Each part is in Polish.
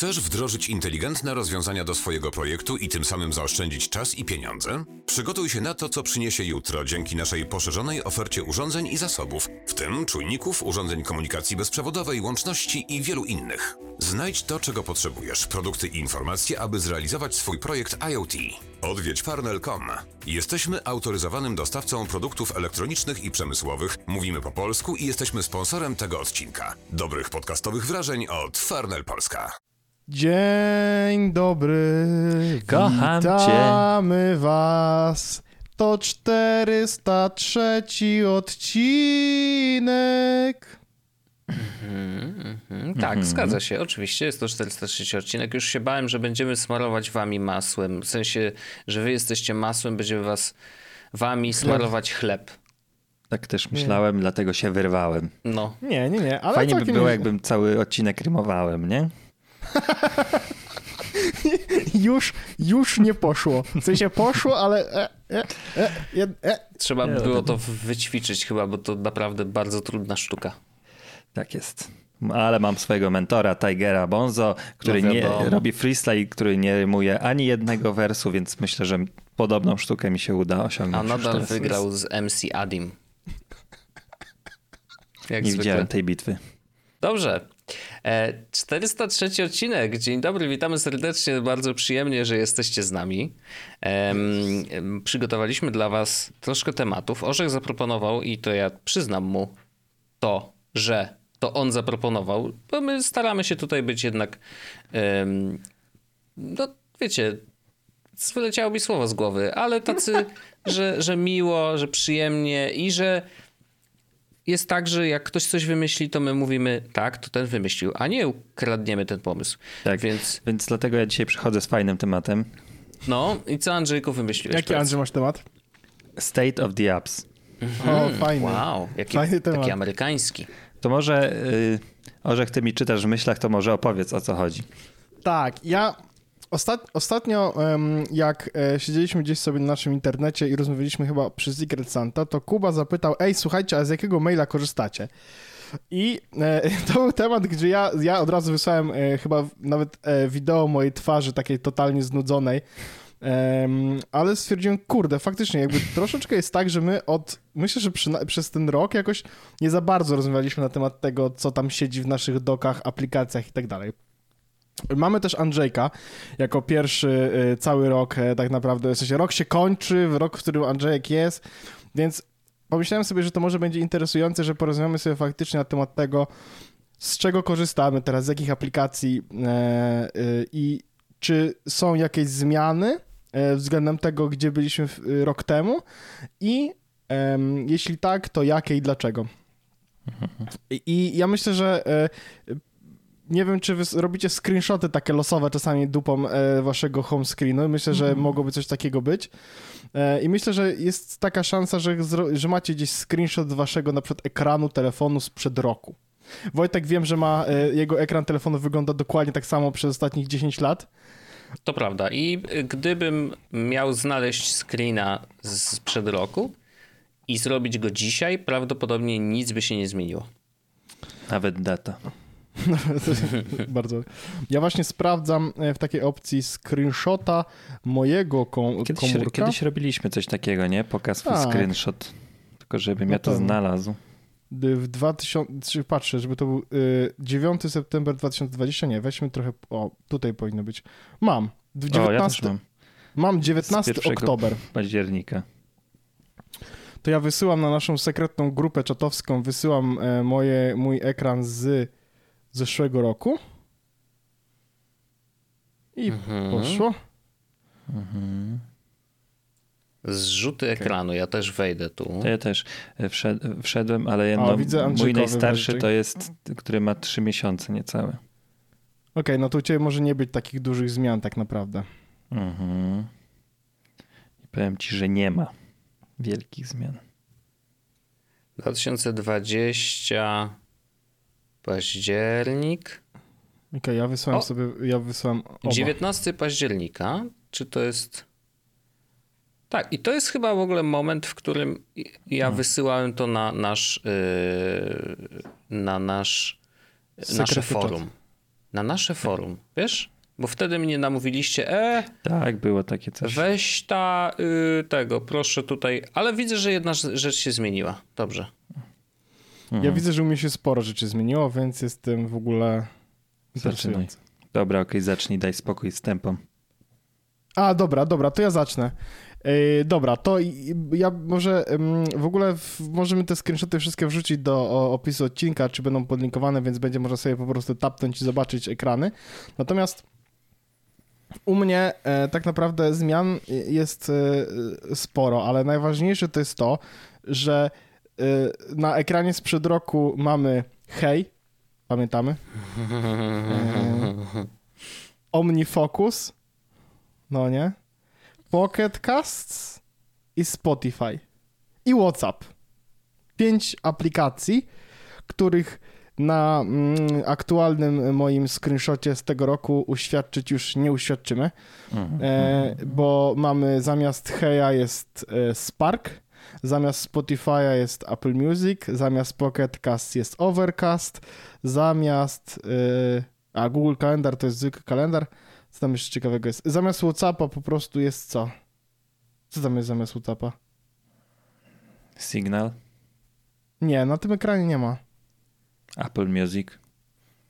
Chcesz wdrożyć inteligentne rozwiązania do swojego projektu i tym samym zaoszczędzić czas i pieniądze? Przygotuj się na to, co przyniesie jutro dzięki naszej poszerzonej ofercie urządzeń i zasobów, w tym czujników, urządzeń komunikacji bezprzewodowej, łączności i wielu innych. Znajdź to, czego potrzebujesz, produkty i informacje, aby zrealizować swój projekt IoT. Odwiedź farnel.com. Jesteśmy autoryzowanym dostawcą produktów elektronicznych i przemysłowych, mówimy po polsku i jesteśmy sponsorem tego odcinka. Dobrych podcastowych wrażeń od Farnel Polska. Dzień dobry. Kocham cię. Witamy was. To 403 odcinek. Mhm, tak, zgadza się. Oczywiście jest to 403 odcinek. Już się bałem, że będziemy smarować wami masłem. W sensie, że wy jesteście masłem, będziemy was wami smarować chleb. Tak też myślałem, dlatego się wyrwałem. No. Nie, nie, nie, ale Fajnie by było, nie- jakbym cały odcinek rymowałem, nie? Już, już nie poszło. W sensie poszło, ale e, e, e, e, e. Trzeba było to- to wyćwiczyć chyba, bo to naprawdę bardzo trudna sztuka. Tak jest. Ale mam swojego mentora, Tigera Bonzo, który No nie robi freestyle, który nie rymuje ani jednego wersu, więc myślę, że podobną sztukę mi się uda osiągnąć. A nadal wygrał z MC Adim. Jak Nie zwykle. widziałem tej bitwy. Dobrze. E, 403 odcinek. Dzień dobry, witamy serdecznie. Bardzo przyjemnie, że jesteście z nami. Em, przygotowaliśmy dla Was troszkę tematów. Orzech zaproponował, i to ja przyznam mu to, że to on zaproponował, bo my staramy się tutaj być jednak. em, no, wiecie, wyleciało mi słowo z głowy, ale tacy, że, że miło, że przyjemnie i że jest tak, że jak ktoś coś wymyśli, to my mówimy tak, to ten wymyślił, a nie kradniemy ten pomysł. Tak, Więc więc dlatego ja dzisiaj przychodzę z fajnym tematem. no i co Andrzejku wymyśliłeś? Jaki. Andrzej masz temat? State of the apps. O, fajny. Wow, jaki, Fajny temat. taki amerykański. To może, yy, Orzech, ty mi czytasz w myślach, to może opowiedz o co chodzi. Tak, ja ostat, ostatnio jak e, siedzieliśmy gdzieś sobie na naszym internecie i rozmawialiśmy chyba przy Secret Santa, to Kuba zapytał, ej słuchajcie, a z jakiego maila korzystacie? I e, to był temat, gdzie ja, ja od razu wysłałem e, chyba nawet wideo mojej twarzy takiej totalnie znudzonej, Em, ale stwierdziłem, kurde, faktycznie jakby troszeczkę jest tak, że my od, myślę, że przy, przez ten rok jakoś nie za bardzo rozmawialiśmy na temat tego, co tam siedzi w naszych dokach, aplikacjach i tak dalej. Mamy też Andrzejka jako pierwszy y, cały rok, e, tak naprawdę, w sensie rok się kończy, w rok, w którym Andrzejek jest, więc pomyślałem sobie, że to może będzie interesujące, że porozmawiamy sobie faktycznie na temat tego, z czego korzystamy teraz, z jakich aplikacji e, y, i czy są jakieś zmiany e, względem tego, gdzie byliśmy y, rok temu i jeśli tak, to jakie i dlaczego. I, ja myślę, że e, nie wiem, czy wy robicie screenshoty takie losowe czasami dupą e, waszego home screenu. Myślę, że mogłoby coś takiego być. E, I myślę, że jest taka szansa, że, że macie gdzieś screenshot z waszego na przykład ekranu telefonu sprzed roku. Wojtek wiem, że ma e, jego ekran telefonu wygląda dokładnie tak samo przez ostatnich 10 lat. To prawda. I y, gdybym miał znaleźć screena sprzed roku i zrobić go dzisiaj, prawdopodobnie nic by się nie zmieniło. Nawet data. Bardzo. Ja właśnie sprawdzam e, w takiej opcji screenshota mojego kom- Kiedyś, komórka. kiedyś robiliśmy coś takiego, nie? Pokaz swój Tak. screenshot. Tylko żebym No ja to pewnie. znalazł. W 2000, czy patrzę, żeby to był y, 9 september 2020, nie, weźmy trochę, o, tutaj powinno być. Mam, w 19, O, ja też mam. mam 19 Z pierwszego- oktober. Października. To ja wysyłam na naszą sekretną grupę czatowską, wysyłam e, moje, mój ekran z zeszłego roku. I Mhm. poszło. Zrzuty ekranu, ja też wejdę tu. To ja też e, wszed, wszedłem, ale jedno, widzę mój najstarszy to jest, który ma 3 miesiące niecałe. Okej, no to u ciebie może nie być takich dużych zmian tak naprawdę. Mhm. I powiem ci, że nie ma wielkich zmian. 2020 październik. Okej, ja wysłałem O! sobie, ja wysłałem oba. 19 października. Czy to jest. Tak, i to jest chyba w ogóle moment, w którym ja wysyłałem to na nasz. Yy, na nasz. Nasze forum. na nasze forum, wiesz? Bo wtedy mnie namówiliście, e, Tak, było takie coś. weź ta, y, tego, proszę tutaj. Ale widzę, że jedna rzecz- rzecz się zmieniła. Dobrze. Ja widzę, że u mnie się sporo rzeczy zmieniło, więc jestem w ogóle Zaczynaj. Dobra, okej, zacznij, daj spokój z tempem. A, dobra, dobra, to ja zacznę. Yy, dobra, to ja może w ogóle w, możemy te screenshoty wszystkie wrzucić do o, opisu odcinka, czy będą podlinkowane, więc będzie można sobie po prostu tapnąć i zobaczyć ekrany. Natomiast u mnie e, tak naprawdę zmian jest e, sporo, ale najważniejsze to jest to, że na ekranie sprzed roku mamy hej, pamiętamy? E, OmniFocus, no nie? Pocket Casts i Spotify i WhatsApp. Pięć aplikacji, których na mm, aktualnym moim screenshocie z tego roku uświadczyć już nie uświadczymy, e, bo mamy zamiast Heja jest e, Spark, zamiast Spotify'a jest Apple Music, zamiast Pocket Cast jest Overcast, zamiast e, a Google Kalendar to jest zwykły kalendar, co tam jeszcze ciekawego jest? Zamiast Whatsappa po prostu jest co? Co tam jest zamiast Whatsappa? Signal, Nie, na tym ekranie nie ma. Apple Music.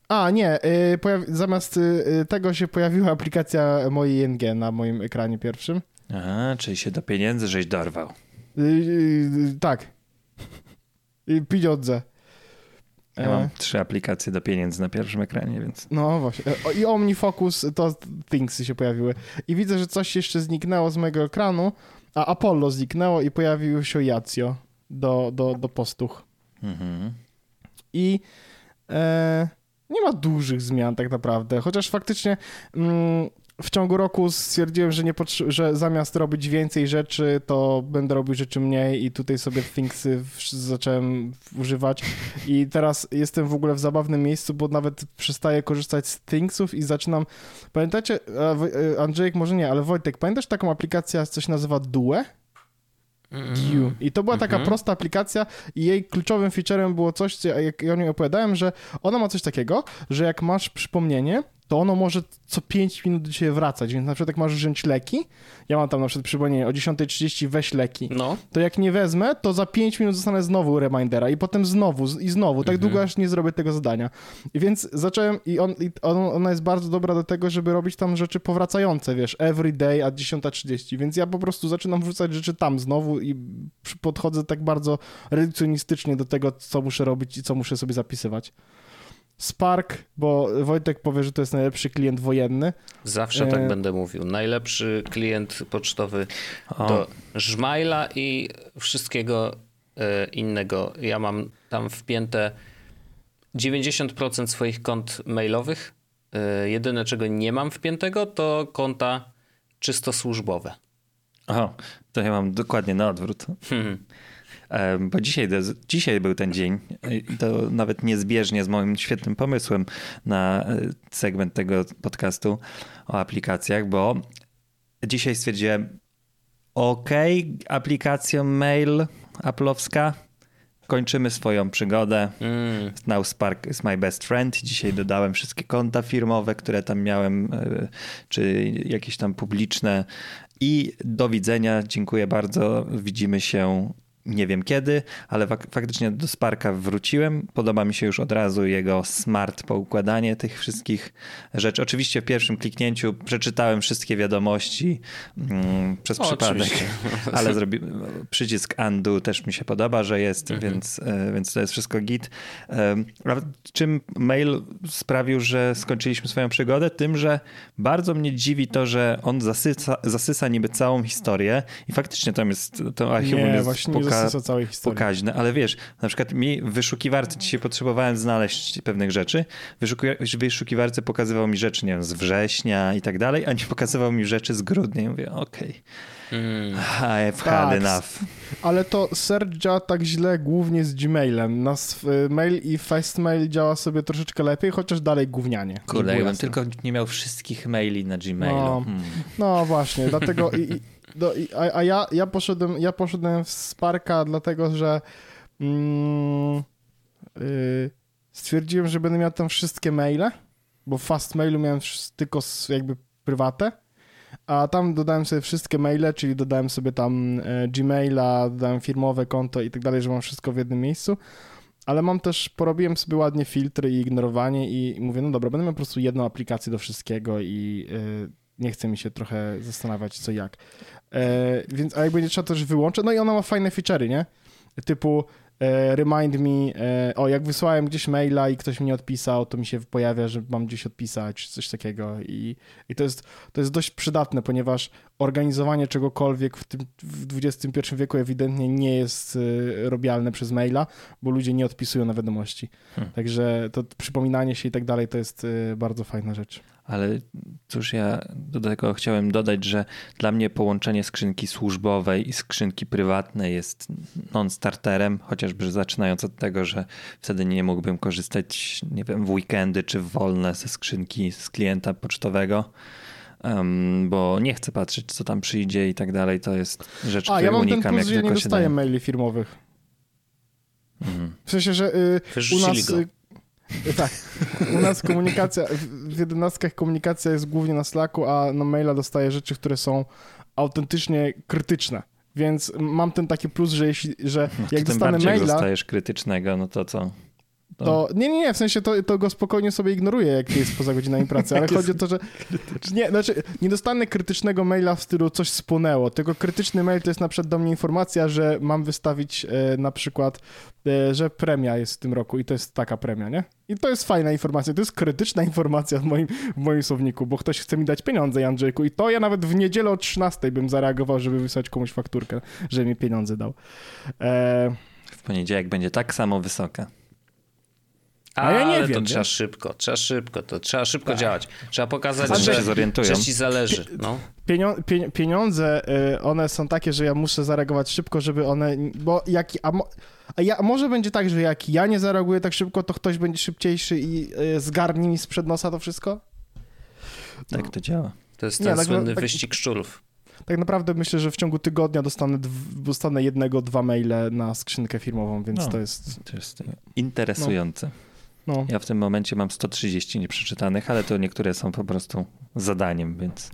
A, nie, y, zamiast y, y, tego się pojawiła aplikacja mojej ING na moim ekranie pierwszym. Aha, czyli się do pieniędzy żeś dorwał. Y, y, tak. Y, Pieniądze. Ja E, mam trzy aplikacje do pieniędzy na pierwszym ekranie, więc No właśnie. E, I OmniFocus to Thingsy się pojawiły. I widzę, że coś jeszcze zniknęło z mojego ekranu, a Apollo zniknęło i pojawił się Jacio do, do, do postuch. mhm. I e, nie ma dużych zmian tak naprawdę, chociaż faktycznie mm, w ciągu roku stwierdziłem, że, nie że zamiast robić więcej rzeczy, to będę robił rzeczy mniej i tutaj sobie Thingsy zacząłem używać i teraz jestem w ogóle w zabawnym miejscu, bo nawet przestaję korzystać z Thingsów i zaczynam... Pamiętacie, e, Andrzejek może nie, ale Wojtek, pamiętasz taką aplikację, co się nazywa Due? Due. I to była taka Mhm. prosta aplikacja i jej kluczowym featurem było coś, co- jak ja o niej opowiadałem, że ona ma coś takiego, że jak masz przypomnienie, to ono może co 5 minut do ciebie wracać, więc na przykład jak masz wziąć leki, ja mam tam na przykład przypomnienie o 10.30 weź leki, No, to jak nie wezmę, to za 5 minut zostanę znowu remindera i potem znowu i znowu, tak długo aż nie zrobię tego zadania. I więc zacząłem i, on, i on, ona jest bardzo dobra do tego, żeby robić tam rzeczy powracające, wiesz, every day at 10.30, więc ja po prostu zaczynam wrzucać rzeczy tam znowu i podchodzę tak bardzo redukcjonistycznie do tego, co muszę robić i co muszę sobie zapisywać. Spark, bo Wojtek powie, że to jest najlepszy klient wojenny. zawsze E. tak będę mówił. Najlepszy klient pocztowy O. do Żmajla i wszystkiego e, innego. Ja mam tam wpięte 90% swoich kont mailowych. E, Jedyne, czego nie mam wpiętego, to konta czysto służbowe. O, to ja mam dokładnie na odwrót. Hmm. Bo dzisiaj, dzisiaj był ten dzień i to nawet niezbieżnie z moim świetnym pomysłem na e, segment tego podcastu o aplikacjach, bo dzisiaj stwierdziłem, ok, aplikacja mail Apple'owska, kończymy swoją przygodę. Mm. Now Spark is my best friend. Dzisiaj dodałem wszystkie konta firmowe, które tam miałem, e, czy jakieś tam publiczne. I do widzenia. Dziękuję bardzo. Widzimy się nie wiem kiedy, ale fak- faktycznie do Sparka wróciłem. Podoba mi się już od razu jego smart poukładanie tych wszystkich rzeczy. Oczywiście w pierwszym kliknięciu przeczytałem wszystkie wiadomości mm, przez O, przypadek, oczywiście. ale zrobi... przycisk undo też mi się podoba, że jest, Mhm. więc, e, więc to jest wszystko git. Czym mail sprawił, że skończyliśmy swoją przygodę? Tym, że bardzo mnie dziwi to, że on zasysa, zasysa niby całą historię i faktycznie tam jest to archiwum Nie, jest właśnie nie poka- pokaźne, ale wiesz, na przykład mi w wyszukiwarce dzisiaj potrzebowałem znaleźć pewnych rzeczy. Wyszuki- w wyszukiwarce pokazywał mi rzeczy, nie wiem, z września i tak dalej, a nie pokazywał mi rzeczy z grudnia. I mówię, okej, Mm. I've had Tak, enough. Ale to działa tak źle głównie z Gmailem. Nas mail i Fastmail działa sobie troszeczkę lepiej, chociaż dalej gównianie. Kurde, jakbym tylko nie miał wszystkich maili na Gmailu. No. Hmm. No właśnie, dlatego i, i, i, a, a ja, ja, poszedłem, ja poszedłem w Sparka dlatego, że mm, y, stwierdziłem, że będę miał tam wszystkie maile bo w Fastmailu miałem wsz- tylko jakby prywatę, a tam dodałem sobie wszystkie maile, czyli dodałem sobie tam e, Gmaila, dodałem firmowe konto i tak dalej, że mam wszystko w jednym miejscu. Ale mam też, porobiłem sobie ładnie filtry i ignorowanie i mówię, no dobra, będę miał po prostu jedną aplikację do wszystkiego i e, nie chce mi się trochę zastanawiać co jak. E, więc, a jak będzie trzeba też wyłączę, no i ona ma fajne feature'y, nie? Typu e, remind me, e, o jak wysłałem gdzieś maila i ktoś mi nie odpisał, to mi się pojawia, że mam gdzieś odpisać, coś takiego i, i to, jest, to jest dość przydatne, ponieważ organizowanie czegokolwiek w tym w XXI wieku ewidentnie nie jest e, robialne przez maila, bo ludzie nie odpisują na wiadomości. Hmm. Także to przypominanie się i tak dalej to jest e, bardzo fajna rzecz. Ale cóż, ja do tego chciałem dodać, że dla mnie połączenie skrzynki służbowej i skrzynki prywatnej jest non-starterem, chociażby zaczynając od tego, że wtedy nie mógłbym korzystać, nie wiem, w weekendy czy w wolne ze skrzynki z klienta pocztowego, em, bo nie chcę patrzeć, co tam przyjdzie i tak dalej. To jest rzecz, A, której ja mam ten unikam, plus, jak że nie dostaję maili firmowych. Mhm. W sensie, że y, u nas... go. Tak, u nas komunikacja, w, jedenastkach komunikacja jest głównie na Slacku, a na maila dostaję rzeczy, które są autentycznie krytyczne. Więc mam ten taki plus, że jeśli, że No, jak dostanę maila, dostajesz krytycznego, no to co? To nie, nie, nie, w sensie to, to go spokojnie sobie ignoruję, jak jest poza godzinami pracy, ale chodzi o to, że nie, znaczy nie dostanę krytycznego maila w stylu coś spłonęło, tylko krytyczny mail to jest na przykład do mnie informacja, że mam wystawić e, na przykład, e, że premia jest w tym roku i to jest taka premia, nie? I to jest fajna informacja, to jest krytyczna informacja w moim, w moim słowniku, bo ktoś chce mi dać pieniądze, Andrzejku, i to ja nawet w niedzielę o 13 bym zareagował, żeby wysłać komuś fakturkę, że mi pieniądze dał. E, W poniedziałek będzie tak samo wysoka. A ja nie Ale wiem, to nie? trzeba szybko, trzeba szybko, to trzeba szybko Tak. działać. Trzeba pokazać, Zanim że, się zorientują. że ci zależy. No. Pieniądze, y, one są takie, że ja muszę zareagować szybko, żeby one, bo jak, a, mo, a ja, może będzie tak, że jak ja nie zareaguję tak szybko, to ktoś będzie szybciejszy i y, zgarnie mi sprzed nosa to wszystko? Tak to działa. To jest Nie, ten tak- słynny tak- wyścig szczurów. Tak naprawdę myślę, że w ciągu tygodnia dostanę, dw- dostanę jednego, dwa maile na skrzynkę firmową, więc No. to jest, To jest interesujące. no, Ja w tym momencie mam 130 nieprzeczytanych, ale to niektóre są po prostu zadaniem, więc.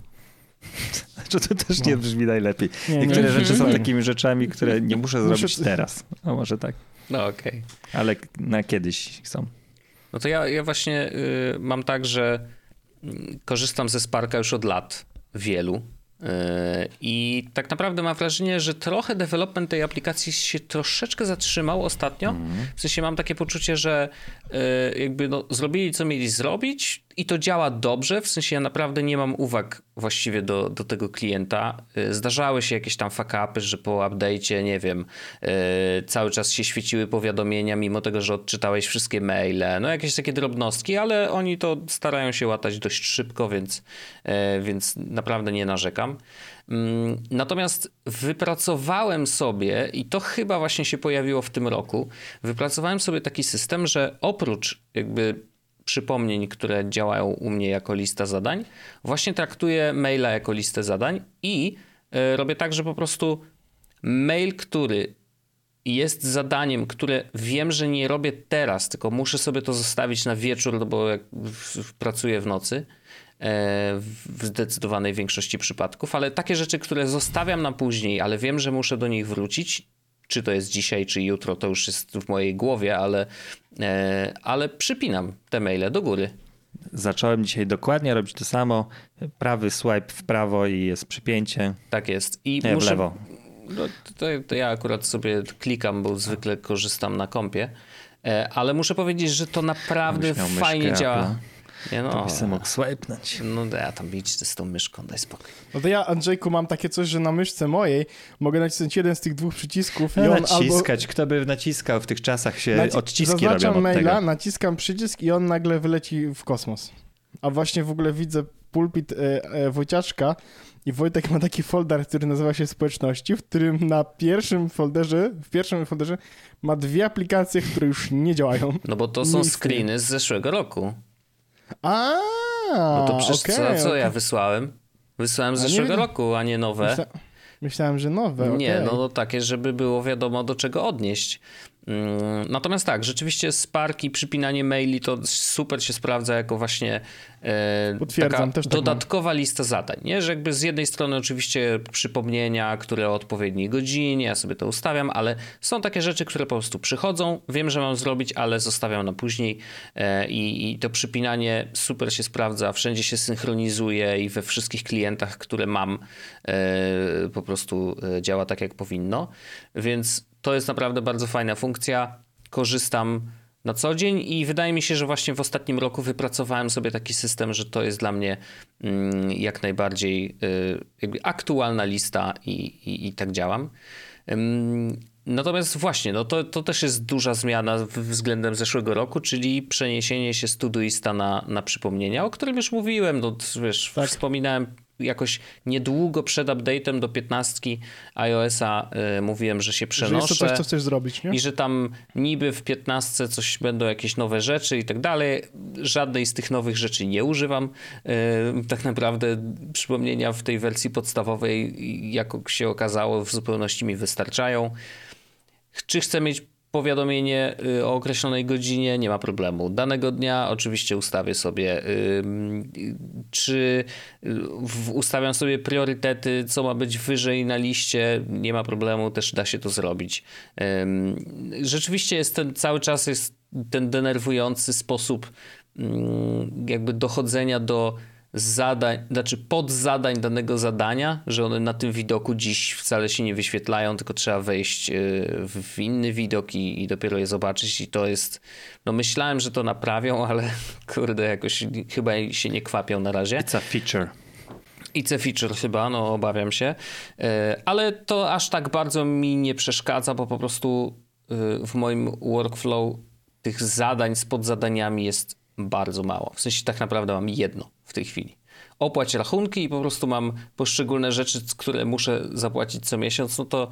Znaczy, to też nie No. brzmi najlepiej. nie, Niektóre nie, rzeczy są nie. takimi rzeczami, które nie muszę Muszę- zrobić teraz. A może tak. No okej. Ale na kiedyś są. No to ja, ja właśnie y, mam tak, że y, korzystam ze Sparka już od lat, wielu. Y, I tak naprawdę mam wrażenie, że trochę development tej aplikacji się troszeczkę zatrzymał ostatnio. W sensie mam takie poczucie, że y, jakby no, zrobili co mieli zrobić i to działa dobrze. W sensie ja naprawdę nie mam uwag właściwie do, do tego klienta. Y, Zdarzały się jakieś tam fuck-upy, że po update'cie, nie wiem, y, cały czas się świeciły powiadomienia, mimo tego, że odczytałeś wszystkie maile. No jakieś takie drobnostki, ale oni to starają się łatać dość szybko, więc, y, więc naprawdę nie narzekam. Mm, Natomiast wypracowałem sobie, i to chyba właśnie się pojawiło w tym roku, wypracowałem sobie taki system, że oprócz jakby przypomnień, które działają u mnie jako lista zadań, właśnie traktuję maila jako listę zadań i y, robię tak, że po prostu mail, który jest zadaniem, które wiem, że nie robię teraz, tylko muszę sobie to zostawić na wieczór, no bo pracuję w nocy e, w zdecydowanej większości przypadków, ale takie rzeczy, które zostawiam na później, ale wiem, że muszę do nich wrócić, czy to jest dzisiaj, czy jutro, to już jest w mojej głowie, ale, e, ale przypinam te maile do góry. Zacząłem dzisiaj dokładnie robić to samo. Prawy swipe w prawo i jest przypięcie. Tak jest. I Nie, w muszę, lewo. No, to, to ja akurat sobie klikam, bo zwykle korzystam na kompie, e, ale muszę powiedzieć, że to naprawdę fajnie działa. Nie no, To byś mógł swipenąć. no ja tam idź z tą myszką, daj spokój. No to ja, Andrzejku, mam takie coś, że na myszce mojej mogę nacisnąć jeden z tych dwóch przycisków i on albo... Naciskać. Kto by naciskał? W tych czasach się Naci- odciski Zaznaczam robią od maila, tego. naciskam przycisk i on nagle wyleci w kosmos. A właśnie w ogóle widzę pulpit e, e, Wojciaszka i Wojtek ma taki folder, który nazywa się Społeczności, w którym na pierwszym folderze, w pierwszym folderze ma dwie aplikacje, które już nie działają. No bo to są screeny z zeszłego roku. A, No to przecież co, okej, co ja okej. wysłałem? Wysłałem z nie zeszłego roku, a nie nowe. Myśla... Myślałem, że nowe, Nie, okej. no, no takie, żeby było wiadomo do czego odnieść. Mm, natomiast tak, rzeczywiście Spark i przypinanie maili to super się sprawdza jako właśnie e, Potwierdzam, taka tak dodatkowa lista zadań. Nie? Że jakby z jednej strony oczywiście przypomnienia, które o odpowiedniej godzinie, ja sobie to ustawiam, ale są takie rzeczy, które po prostu przychodzą, wiem, że mam zrobić, ale zostawiam na później e, i, i to przypinanie super się sprawdza, wszędzie się synchronizuje i we wszystkich klientach, które mam e, po prostu działa tak, jak powinno. Więc to jest naprawdę bardzo fajna funkcja. Korzystam na co dzień i wydaje mi się, że właśnie w ostatnim roku wypracowałem sobie taki system, że to jest dla mnie mm, jak najbardziej y, aktualna lista i, i, i tak działam. Natomiast właśnie, no to, to też jest duża zmiana względem zeszłego roku, czyli przeniesienie się z Todoista na, na przypomnienia, o którym już mówiłem. No, wiesz, tak. wspominałem jakoś niedługo przed update'em do 15 iOS-a y, mówiłem, że się przenoszę. Że jest to coś, co chcesz zrobić, nie? I że tam niby w 15 coś będą jakieś nowe rzeczy i tak dalej. Żadnej z tych nowych rzeczy nie używam. Y, tak naprawdę przypomnienia w tej wersji podstawowej, jak się okazało, w zupełności mi wystarczają. Czy chcę mieć powiadomienie y, o określonej godzinie, nie ma problemu. Danego dnia oczywiście ustawię sobie, czy y, ustawiam sobie priorytety, co ma być wyżej na liście, nie ma problemu, też da się to zrobić. Rzeczywiście jest ten, cały czas jest ten denerwujący sposób jakby dochodzenia do zadań, znaczy podzadań danego zadania, że one na tym widoku dziś wcale się nie wyświetlają, tylko trzeba wejść y, w inny widok i, i dopiero je zobaczyć i to jest, no myślałem, że to naprawią, ale kurde, jakoś chyba się nie kwapią na razie. It's a feature. It's a feature chyba, no obawiam się, y, ale to aż tak bardzo mi nie przeszkadza, bo po prostu y, w moim workflow tych zadań z podzadaniami jest bardzo mało. W sensie tak naprawdę mam jedno w tej chwili. Opłać rachunki i po prostu mam poszczególne rzeczy, które muszę zapłacić co miesiąc, no to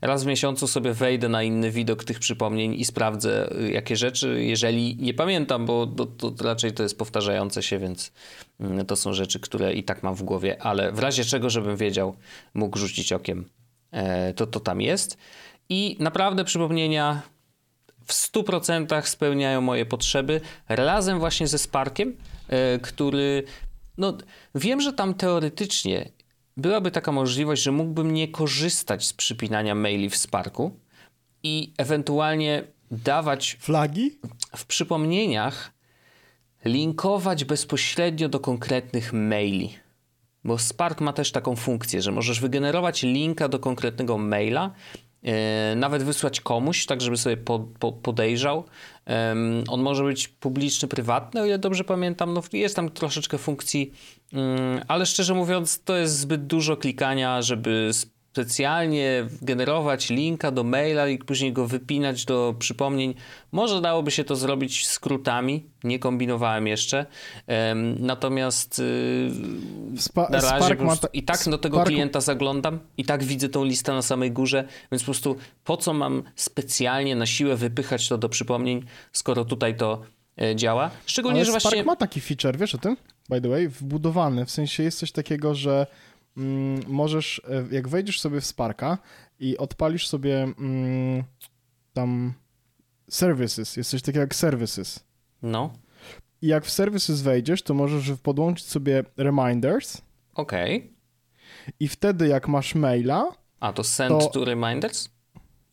raz w miesiącu sobie wejdę na inny widok tych przypomnień i sprawdzę y, jakie rzeczy, jeżeli nie pamiętam, bo to, to raczej to jest powtarzające się, więc mm, to są rzeczy, które i tak mam w głowie, ale w razie czego, żebym wiedział, mógł rzucić okiem, e, to to tam jest. I naprawdę przypomnienia w 100% spełniają moje potrzeby, razem właśnie ze Sparkiem, e, który, no wiem, że tam teoretycznie byłaby taka możliwość, że mógłbym nie korzystać z przypinania maili w Sparku i ewentualnie dawać flagi w przypomnieniach linkować bezpośrednio do konkretnych maili. Bo Spark ma też taką funkcję, że możesz wygenerować linka do konkretnego maila nawet wysłać komuś, tak żeby sobie po, po, podejrzał. On może być publiczny, prywatny, o ile dobrze pamiętam. No, jest tam troszeczkę funkcji, mm, ale szczerze mówiąc, to jest zbyt dużo klikania, żeby specjalnie generować linka do maila i później go wypinać do przypomnień. Może dałoby się to zrobić skrótami, nie kombinowałem jeszcze. Natomiast yy, Spa na razie ta... i tak do tego Spark... klienta zaglądam, i tak widzę tą listę na samej górze, więc po prostu po co mam specjalnie na siłę wypychać to do przypomnień, skoro tutaj to e, działa. Szczególnie, Ale że Spark właśnie... ma taki feature, wiesz o tym? By the way, wbudowany. W sensie jest coś takiego, że możesz, e, jak wejdziesz sobie w Sparka i odpalisz sobie mm, tam services, jest coś takiego jak services. No. I jak w services wejdziesz, to możesz podłączyć sobie reminders. Okej. Okay. I wtedy jak masz maila... A, to send to... to reminders?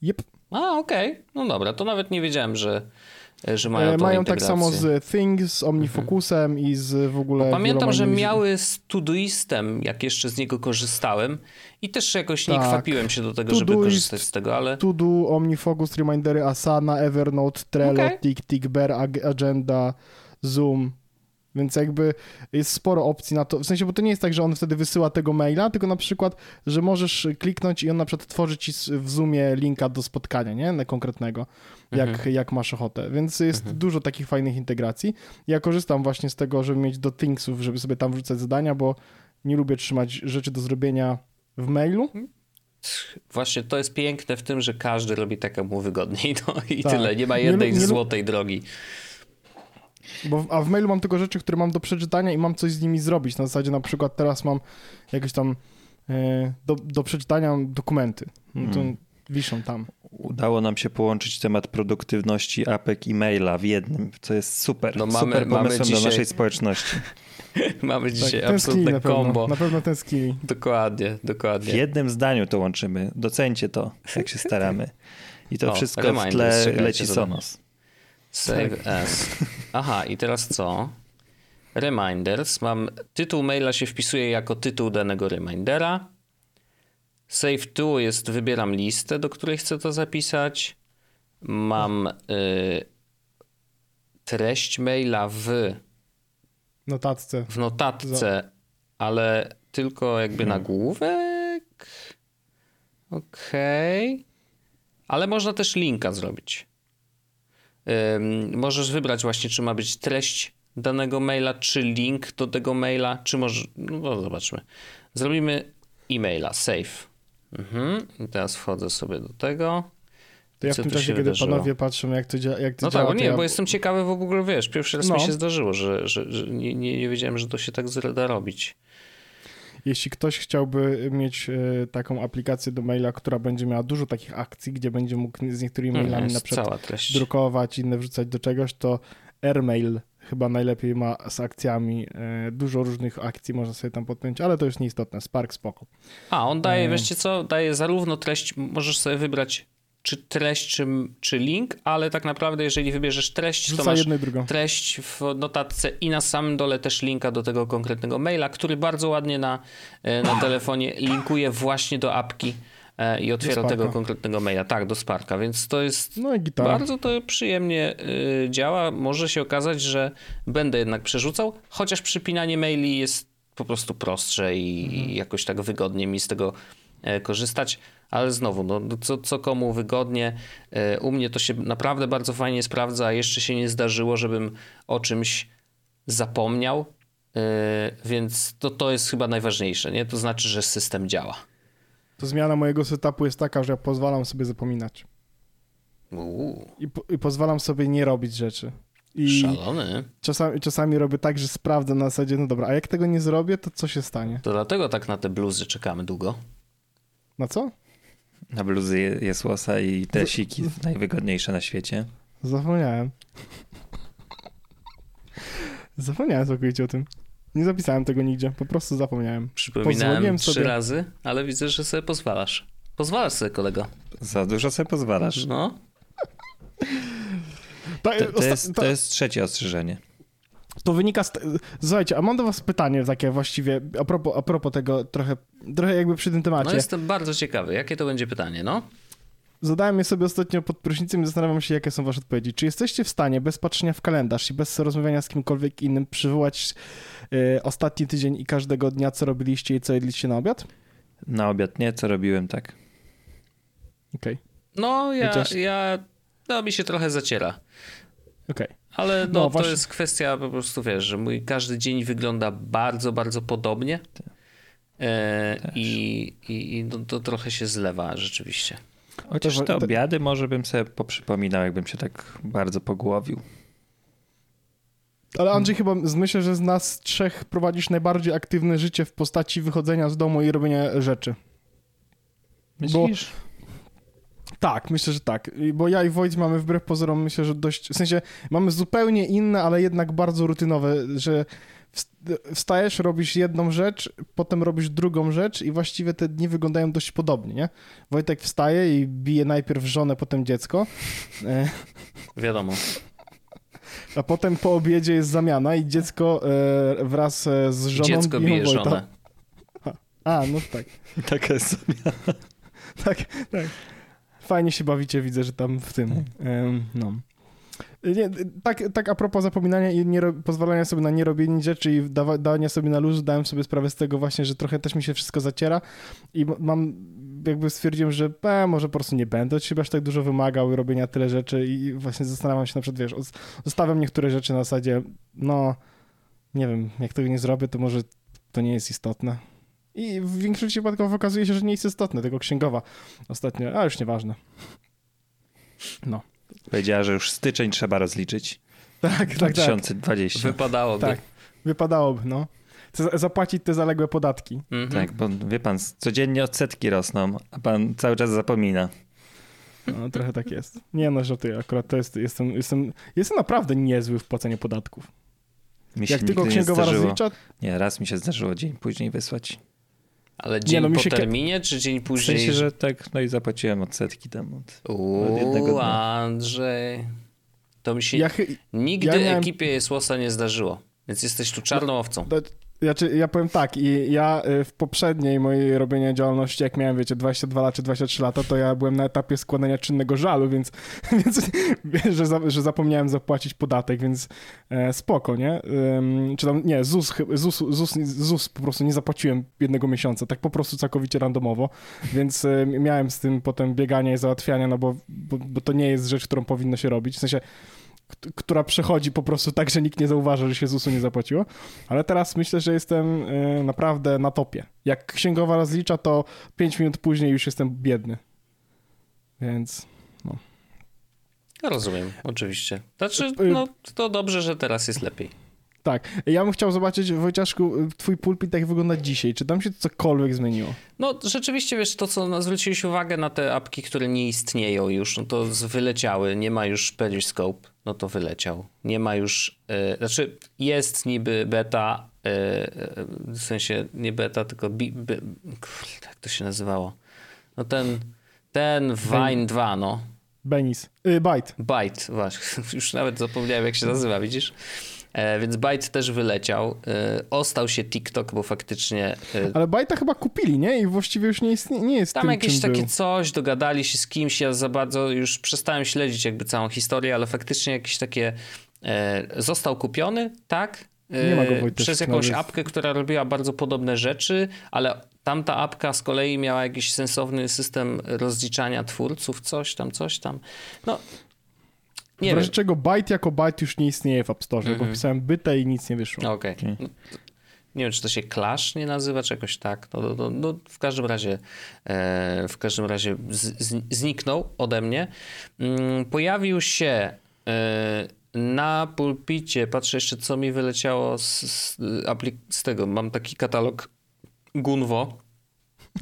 Yep. A, okej. Okay. No dobra, to nawet nie wiedziałem, że że mają, mają tak samo z Things, z Omnifocusem mhm. i z w ogóle. Bo pamiętam, że miały z Todoistem, jak jeszcze z niego korzystałem, i też jakoś tak. nie kwapiłem się do tego, żeby korzystać z tego, ale. Todo, Omnifocus, Remindery, Asana, Evernote, Trello, okay. TickTick, Bear, Agenda, Zoom. Więc jakby jest sporo opcji na to, w sensie, bo to nie jest tak, że on wtedy wysyła tego maila, tylko na przykład, że możesz kliknąć i on na przykład tworzy ci w Zoomie linka do spotkania, nie? Na konkretnego, jak, mhm. jak masz ochotę. Więc jest mhm. dużo takich fajnych integracji. Ja korzystam właśnie z tego, żeby mieć do Thingsów, żeby sobie tam wrzucać zadania, bo nie lubię trzymać rzeczy do zrobienia w mailu. Właśnie to jest piękne w tym, że każdy robi tak, jak mu wygodniej. No i tak. tyle. Nie ma jednej nie, nie, złotej drogi. Bo, a w mailu mam tylko rzeczy, które mam do przeczytania i mam coś z nimi zrobić. Na zasadzie na przykład teraz mam jakieś tam e, do, do przeczytania dokumenty. No to hmm. Wiszą tam. Udało nam się połączyć temat produktywności apek i maila w jednym, co jest super. No mamy- super mamy pomysłem dzisiaj- dla naszej społeczności. Mamy dzisiaj Tak, absolutne na pewno. combo. Na pewno tęsknili. Dokładnie, W dokładnie. jednym zdaniu to łączymy. Docencie to, jak się staramy. I to O, wszystko w tle leci to- Sonos. Save as. Aha, i teraz co? Reminders. Mam tytuł maila się wpisuje jako tytuł danego remindera. Save to jest wybieram listę, do której chcę to zapisać. Mam y, treść maila w, Notatce. w notatce, ale tylko jakby nagłówek. Okej. Ale można też linka zrobić. Ym, możesz wybrać właśnie, czy ma być treść danego maila, czy link do tego maila, czy może. No, no zobaczmy. Zrobimy e-maila, save. Mhm. I teraz wchodzę sobie do tego. To ja w tym czasie, kiedy wydarzyło? panowie patrzą, jak to, dzia- jak to No działa, tak, bo nie, ja... bo jestem ciekawy w ogóle, wiesz, pierwszy raz No. mi się zdarzyło, że, że, że nie, nie, nie wiedziałem, że to się tak da robić. Jeśli ktoś chciałby mieć e, taką aplikację do maila, która będzie miała dużo takich akcji, gdzie będzie mógł z niektórymi Mhm, mailami na przykład drukować, inne wrzucać do czegoś, to AirMail chyba najlepiej ma z akcjami. E, dużo różnych akcji można sobie tam podpiąć, ale to już nieistotne. Spark spoko. A, on daje, Mm. wiecie co, daje zarówno treść, możesz sobie wybrać czy treść, czy, czy link, ale tak naprawdę jeżeli wybierzesz treść, to Wrzuca masz treść w notatce i na samym dole też linka do tego konkretnego maila, który bardzo ładnie na, e, na telefonie linkuje właśnie do apki e, i otwiera tego konkretnego maila. Tak, do Sparka, więc to jest No bardzo to przyjemnie y, działa. Może się okazać, że będę jednak przerzucał, chociaż przypinanie maili jest po prostu prostsze i, Mhm. i jakoś tak wygodnie mi z tego e, korzystać. Ale znowu, no, no co, co komu wygodnie. E, U mnie to się naprawdę bardzo fajnie sprawdza, a jeszcze się nie zdarzyło, żebym o czymś zapomniał. E, Więc to, to jest chyba najważniejsze, nie? To znaczy, że system działa. To zmiana mojego setupu jest taka, że ja pozwalam sobie zapominać. Uuu, I, po, i pozwalam sobie nie robić rzeczy. I szalony. czasami, czasami robię tak, że sprawdzę na zasadzie, no dobra, a jak tego nie zrobię, to co się stanie? To dlatego tak na te bluzy czekamy długo. Na co? Na bluzy je- jest łosa i te siki najwygodniejsze na świecie. Zapomniałem. Zapomniałem całkowicie o tym. Nie zapisałem tego nigdzie, po prostu zapomniałem. Przypominałem trzy sobie. razy, ale widzę, że sobie pozwalasz. Pozwalasz sobie, kolego. Za dużo sobie pozwalasz. No. To, to, jest, to jest trzecie ostrzeżenie. To wynika z... Słuchajcie, a mam do was pytanie takie właściwie, a propos, a propos tego, trochę, trochę jakby przy tym no temacie. jestem bardzo ciekawy. Jakie to będzie pytanie, no? Zadałem je sobie ostatnio pod prysznicem i zastanawiam się, jakie są wasze odpowiedzi. Czy jesteście w stanie bez patrzenia w kalendarz i bez rozmawiania z kimkolwiek innym przywołać e, ostatni tydzień i każdego dnia, co robiliście i co jedliście na obiad? Na obiad nie, co robiłem tak. Okej, No, ja, Chociaż- ja no mi się trochę zaciera. Okej. Ale no, No, to właśnie- jest kwestia po prostu, wiesz, że mój każdy dzień wygląda bardzo, bardzo podobnie. E, I i, i no, to trochę się zlewa rzeczywiście. Chociaż te obiady może bym sobie poprzypominał, jakbym się tak bardzo pogłowił. Ale Andrzej chyba, myślę, że z nas trzech prowadzisz najbardziej aktywne życie w postaci wychodzenia z domu i robienia rzeczy. Bo- Myślisz? Tak, myślę, że tak. I- Bo ja i Wojt mamy wbrew pozorom, myślę, że dość, w sensie mamy zupełnie inne, ale jednak bardzo rutynowe, że wst- wstajesz, robisz jedną rzecz, potem robisz drugą rzecz i właściwie te dni wyglądają dość podobnie, nie? Wojtek wstaje i bije najpierw żonę, potem dziecko, e, Wiadomo. a potem po obiedzie jest zamiana i dziecko e, wraz e, z żoną Dziecko bije Wojta. żonę. A, no tak. Taka jest zamiana. Tak, tak. Fajnie się bawicie, widzę, że tam w tym. em, no. Nie, tak, tak a propos zapominania i nie, pozwalania sobie na nierobienie rzeczy i dawa, dawania sobie na luz, dałem sobie sprawę z tego właśnie, że trochę też mi się wszystko zaciera i mam, jakby stwierdziłem, że e, może po prostu nie będę od siebie aż tak dużo wymagał i robienia tyle rzeczy i właśnie zastanawiam się na przykład, wiesz, os- zostawiam niektóre rzeczy na zasadzie, no, nie wiem, jak tego nie zrobię, to może to nie jest istotne. I w większości przypadków okazuje się, że nie jest istotne, tylko księgowa ostatnio, a już nieważne. No. Powiedziała, że już styczeń trzeba rozliczyć. Tak, tak, tak. 2020. Wypadałoby. Tak. Wypadałoby, no. Zapłacić te zaległe podatki. Mhm. Tak, bo wie pan, codziennie odsetki rosną, a pan cały czas zapomina. No, trochę tak jest. Nie no, żartuję, akurat to jest, jestem, jestem, jestem naprawdę niezły w płaceniu podatków. Mi się Jak tylko nie księgowa zdarzyło. rozlicza, Nie, raz mi się zdarzyło dzień później wysłać. Ale dzień no, mi po ka- terminie, czy dzień W później? sensie, że tak, no i zapłaciłem odsetki tam od... od jednego Uuu, dnia. Andrzej. To mi się ja, nigdy ja miałem- ekipie Jesłosa nie zdarzyło. Więc jesteś tu czarną owcą. To, znaczy, ja powiem tak, i ja y, w poprzedniej mojej robienia działalności, jak miałem, wiecie, 22 lata czy 23 lata, to ja byłem na etapie składania czynnego żalu, więc, więc że, za, że zapomniałem zapłacić podatek, więc e, spoko, nie? Ym, czy tam, nie, ZUS, ZUS, ZUS, ZUS po prostu nie zapłaciłem jednego miesiąca, tak po prostu całkowicie randomowo, więc e, miałem z tym potem biegania i załatwiania, no bo, bo, bo to nie jest rzecz, którą powinno się robić, w sensie która przechodzi po prostu tak, że nikt nie zauważa, że się ZUS-u nie zapłaciło. Ale teraz myślę, że jestem y, naprawdę na topie. Jak księgowa rozlicza, to 5 minut później już jestem biedny. Więc Rozumiem, oczywiście. Znaczy, Y, no to dobrze, że teraz jest lepiej. Tak. Ja bym chciał zobaczyć, Wojciaszku, twój pulpit jak wygląda dzisiaj. Czy tam się cokolwiek zmieniło? No rzeczywiście, wiesz, to co zwróciłeś uwagę na te apki, które nie istnieją już, no to wyleciały. Nie ma już Periscope, no to wyleciał. Nie ma już, e, znaczy jest niby beta, e, e, w sensie nie beta, tylko bi, bi, kurde, jak to się nazywało? No ten, ten Vine 2, no. Benis. Y, Byte. Byte, właśnie. Już nawet zapomniałem, jak się nazywa, widzisz? E, więc Byte też wyleciał. E, ostał się TikTok, bo faktycznie e, Ale Byte'a chyba kupili, nie? I właściwie już nie, istnie, nie jest tam tym, jakieś takie był. coś, dogadali się z kimś, ja za bardzo już przestałem śledzić jakby całą historię, ale faktycznie jakieś takie został kupiony, tak? Nie ma go, Wojtek, Przez jakąś nawet. apkę, która robiła bardzo podobne rzeczy, ale tamta apka z kolei miała jakiś sensowny system rozliczania twórców, coś tam, coś tam. No, nie w razie wiem. czego Byte jako Byte już nie istnieje w App Store, Mhm. bo pisałem byte i nic nie wyszło. Okej. Okej. No, nie wiem, czy to się Clash nie nazywa, czy jakoś tak. No, no, no, no, w każdym razie, e, w każdym razie z, z, zniknął ode mnie. Mm, pojawił się e, na pulpicie, patrzę jeszcze, co mi wyleciało z, z, aplik- z tego. Mam taki katalog Gunwo.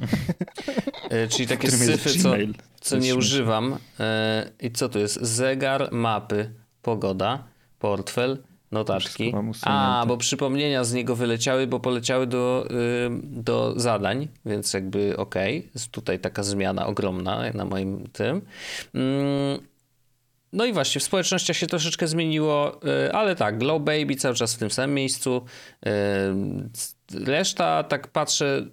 E, czyli takie syfy, co. co nie używam. E, I co to jest? Zegar, mapy, pogoda, portfel, notatki. A, bo przypomnienia z niego wyleciały, bo poleciały do, y, do zadań, więc jakby okej. Jest tutaj taka zmiana ogromna na moim tym. Mm, no i właśnie, w społecznościach się troszeczkę zmieniło, y, ale tak, Glow Baby cały czas w tym samym miejscu. Y, Reszta, tak patrzę,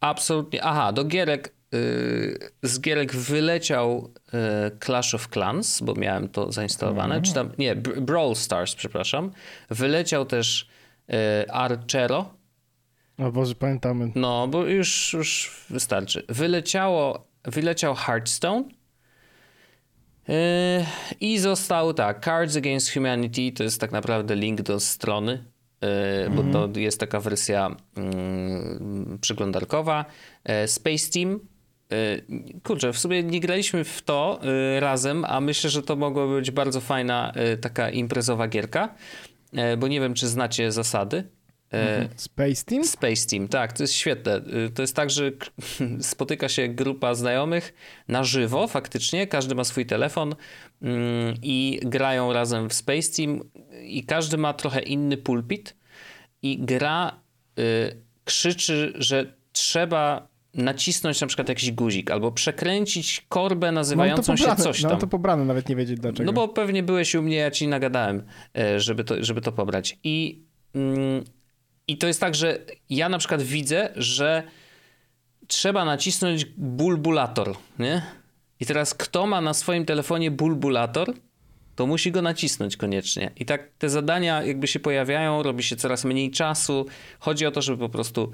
absolutnie. Aha, do gierek. Y, Z gierek wyleciał y, Clash of Clans, bo miałem to zainstalowane. Czy tam, nie, Br- Brawl Stars, przepraszam. Wyleciał też y, Archero. O Boże, pamiętamy. No, bo już, już wystarczy. Wyleciało, wyleciał Hearthstone. I został tak, Cards Against Humanity to jest tak naprawdę link do strony, bo to jest taka wersja yy, przeglądarkowa. Space Team. Yy, kurczę, w sumie nie graliśmy w to yy, razem, a myślę, że to mogła być bardzo fajna yy, taka imprezowa gierka, bo nie wiem, czy znacie zasady. Yy, Space Team? Space Team, tak, to jest świetne. Y, To jest tak, że spotyka się grupa znajomych na żywo, faktycznie, każdy ma swój telefon i grają razem w Space Team i każdy ma trochę inny pulpit i gra y, krzyczy, że trzeba nacisnąć na przykład jakiś guzik albo przekręcić korbę to nazywającą się pobrane, coś mam tam. to pobrane, nawet nie wiedzieć dlaczego. No bo pewnie byłeś u mnie, ja ci nagadałem, e, żeby to, żeby to pobrać. I, mm, I to jest tak, że ja na przykład widzę, że trzeba nacisnąć bulbulator, nie? I teraz kto ma na swoim telefonie bulbulator, to musi go nacisnąć koniecznie. I tak te zadania jakby się pojawiają, robi się coraz mniej czasu. Chodzi o to, żeby po prostu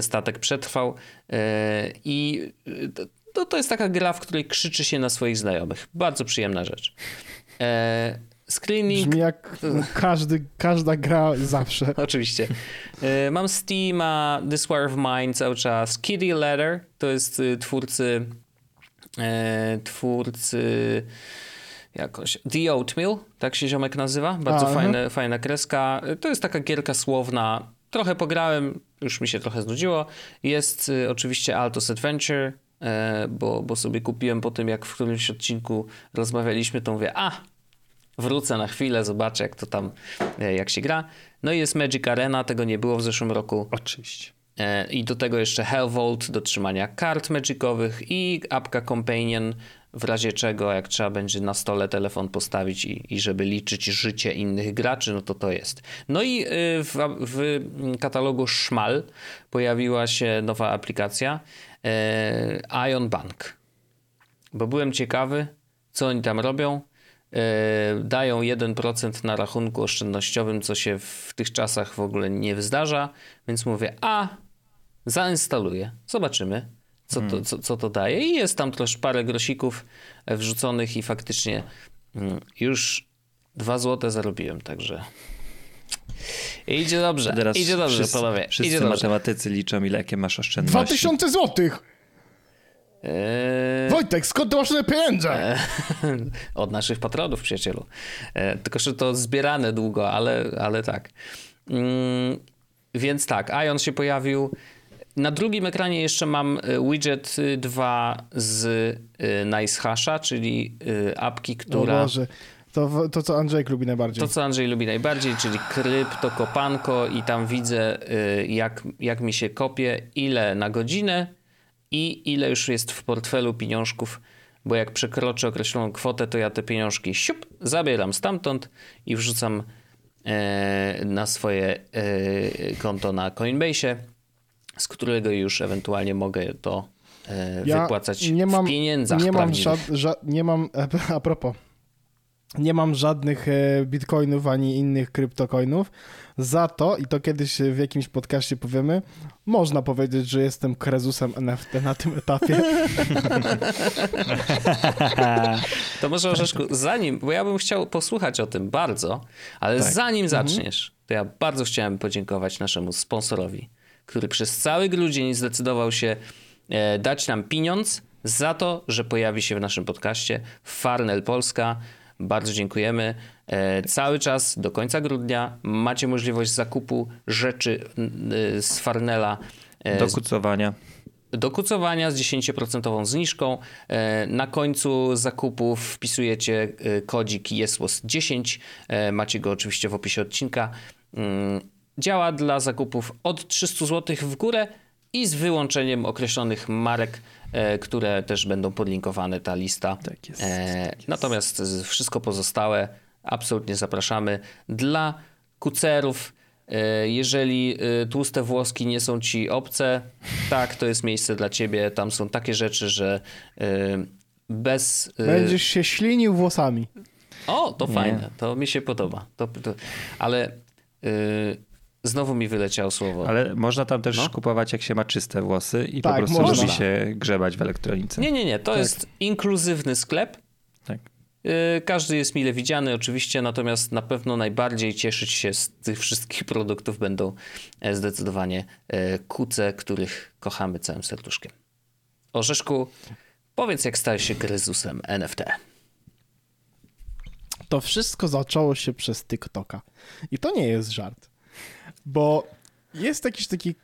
statek przetrwał. E, I e, to- to, jest taka gra, w której krzyczy się na swoich znajomych. Bardzo przyjemna rzecz. E, screening Brzmi jak każdy, każda gra zawsze. Oczywiście. E, Mam Steama, This War of Mine cały czas. Kitty Letter to jest y, twórcy e, twórcy jakoś The Oatmeal, tak się ziomek nazywa. Bardzo A, fajne, fajna kreska. E, To jest taka gierka słowna. Trochę pograłem, już mi się trochę znudziło. Jest y, oczywiście Altos Adventure, e, bo, bo sobie kupiłem po tym, jak w którymś odcinku rozmawialiśmy, to mówię, a wrócę na chwilę, zobaczę jak to tam, e, jak się gra. No i jest Magic Arena, tego nie było w zeszłym roku. Oczywiście. E, I do tego jeszcze Hell Vault do trzymania kart magicowych i apka Companion w razie czego, jak trzeba będzie na stole telefon postawić i, i żeby liczyć życie innych graczy, no to to jest. No i y, w, w katalogu Szmal pojawiła się nowa aplikacja e, Ion Bank. Bo byłem ciekawy, co oni tam robią. E, dają 1% na rachunku oszczędnościowym, co się w tych czasach w ogóle nie zdarza, więc mówię, a zainstaluję, zobaczymy, co to, co, co to daje. I jest tam też parę grosików wrzuconych i faktycznie mm, już 2 złote zarobiłem, także idzie dobrze, Teraz idzie dobrze, wszyscy, panowie, Wszyscy idzie dobrze. matematycy liczą, ile jakie masz oszczędności. 2000 złotych! Eee, Wojtek, skąd masz tyle pieniądze? od naszych patronów, przyjacielu. E, tylko, że to zbierane długo, ale, ale tak. Mm, więc tak, Ion się pojawił. Na drugim ekranie jeszcze mam e, widget y, 2 z y, NiceHasha, czyli y, apki, która... Boże, to, to co Andrzejk lubi najbardziej. To, co Andrzej lubi najbardziej, czyli krypto, kopanko i tam widzę, y, jak, jak mi się kopie, ile na godzinę i ile już jest w portfelu pieniążków, bo jak przekroczę określoną kwotę, to ja te pieniążki siup, zabieram stamtąd i wrzucam e, na swoje e, konto na Coinbase, z którego już ewentualnie mogę to e, wypłacać nie mam, w pieniędzach nie mam, żad, ża, nie mam, a propos, nie mam żadnych e, bitcoinów ani innych kryptocoinów. Za to, i to kiedyś w jakimś podcaście powiemy, można powiedzieć, że jestem krezusem NFT na tym etapie. To może Orzeszku, zanim, bo ja bym chciał posłuchać o tym bardzo, ale Tak. zanim zaczniesz, to ja bardzo chciałem podziękować naszemu sponsorowi, który przez cały grudzień zdecydował się e, dać nam pieniądz za to, że pojawi się w naszym podcaście Farnell Polska. Bardzo dziękujemy. E, cały czas do końca grudnia macie możliwość zakupu rzeczy y, z Farnella. e, Do kucowania. do kucowania z 10% zniżką. E, Na końcu zakupów wpisujecie e, kodzik YesWOS10. E, Macie go oczywiście w opisie odcinka. Działa dla zakupów od 300 zł w górę i z wyłączeniem określonych marek, e, które też będą podlinkowane, ta lista. Tak jest, E, tak jest. Natomiast wszystko pozostałe absolutnie zapraszamy. Dla kucerów, e, jeżeli e, tłuste włoski nie są ci obce, tak, to jest miejsce dla ciebie. Tam są takie rzeczy, że e, bez... e, Będziesz się ślinił włosami. O, to Nie. fajne, to mi się podoba. To, to, ale e, znowu mi wyleciało słowo. Ale można tam też No. kupować, jak się ma czyste włosy i Tak, po prostu można. lubi się grzebać w elektronice. Nie, nie, nie, to Tak. jest inkluzywny sklep. Tak. Yy, Każdy jest mile widziany, oczywiście, natomiast na pewno najbardziej cieszyć się z tych wszystkich produktów będą e, zdecydowanie e, kuce, których kochamy całym serduszkiem. Orzeszku, powiedz, jak stałeś się Grezusem NFT. To wszystko zaczęło się przez TikToka. I to nie jest żart. Bo jest jakiś taki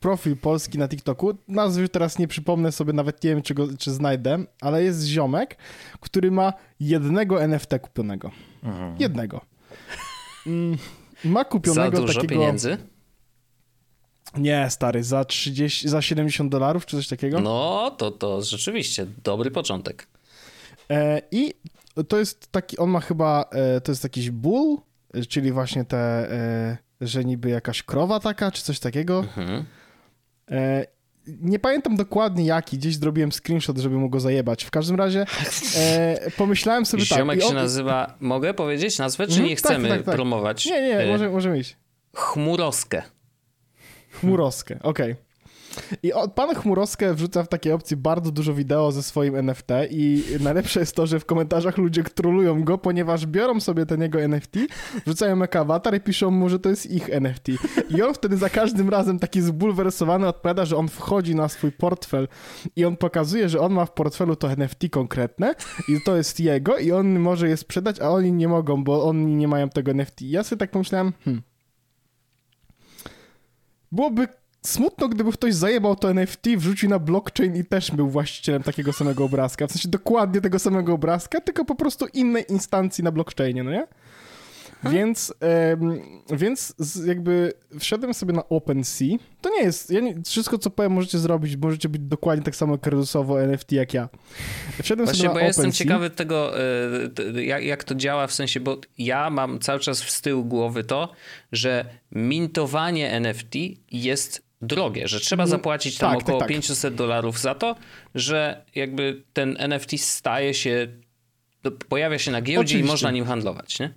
profil polski na TikToku. Nazwy teraz nie przypomnę sobie, nawet nie wiem, czy, go, czy znajdę, ale jest ziomek, który ma jednego NFT kupionego. Jednego. Mm, Ma Za kupionego dużo takiego. pieniędzy? Nie, stary, za 30, za 70 dolarów czy coś takiego. No, to, to rzeczywiście dobry początek. E, I to jest taki, on ma chyba, e, to jest jakiś ból, e, czyli właśnie te, e, że niby jakaś krowa taka, czy coś takiego. Mhm. E, nie pamiętam dokładnie jaki, gdzieś zrobiłem screenshot, żeby mu go zajebać. W każdym razie e, pomyślałem sobie tak. Ziomek się on- nazywa, mogę powiedzieć nazwę, czy Mhm, nie tak, chcemy tak, tak. promować? Nie, nie, E, może, możemy iść. Chmuroskę. Chmurowskę, okej. I on, pan Chmurowskę wrzuca w takiej opcji bardzo dużo wideo ze swoim NFT i najlepsze jest to, że w komentarzach ludzie trolują go, ponieważ biorą sobie ten jego NFT, wrzucają jako awatar i piszą mu, że to jest ich NFT. I on wtedy za każdym razem taki zbulwersowany odpowiada, że on wchodzi na swój portfel i on pokazuje, że on ma w portfelu to NFT konkretne i to jest jego i on może je sprzedać, a oni nie mogą, bo oni nie mają tego NFT. I ja sobie tak pomyślałem, hmm, byłoby smutno, gdyby ktoś zajebał to NFT, wrzucił na blockchain i też był właścicielem takiego samego obrazka. W sensie dokładnie tego samego obrazka, tylko po prostu innej instancji na blockchainie, no nie? Więc, em, więc jakby wszedłem sobie na OpenSea. To nie jest, ja nie, wszystko co powiem możecie zrobić, możecie być dokładnie tak samo kredytowo NFT jak ja. Wszedłem Właśnie, sobie bo na ja jestem ciekawy tego, e, jak, jak to działa, w sensie, bo ja mam cały czas z tyłu głowy to, że mintowanie NFT jest drogie, że trzeba zapłacić tam tak, tak, około tak. 500 dolarów za to, że jakby ten NFT staje się, no, pojawia się na giełdzie Oczywiście. i można nim handlować, nie?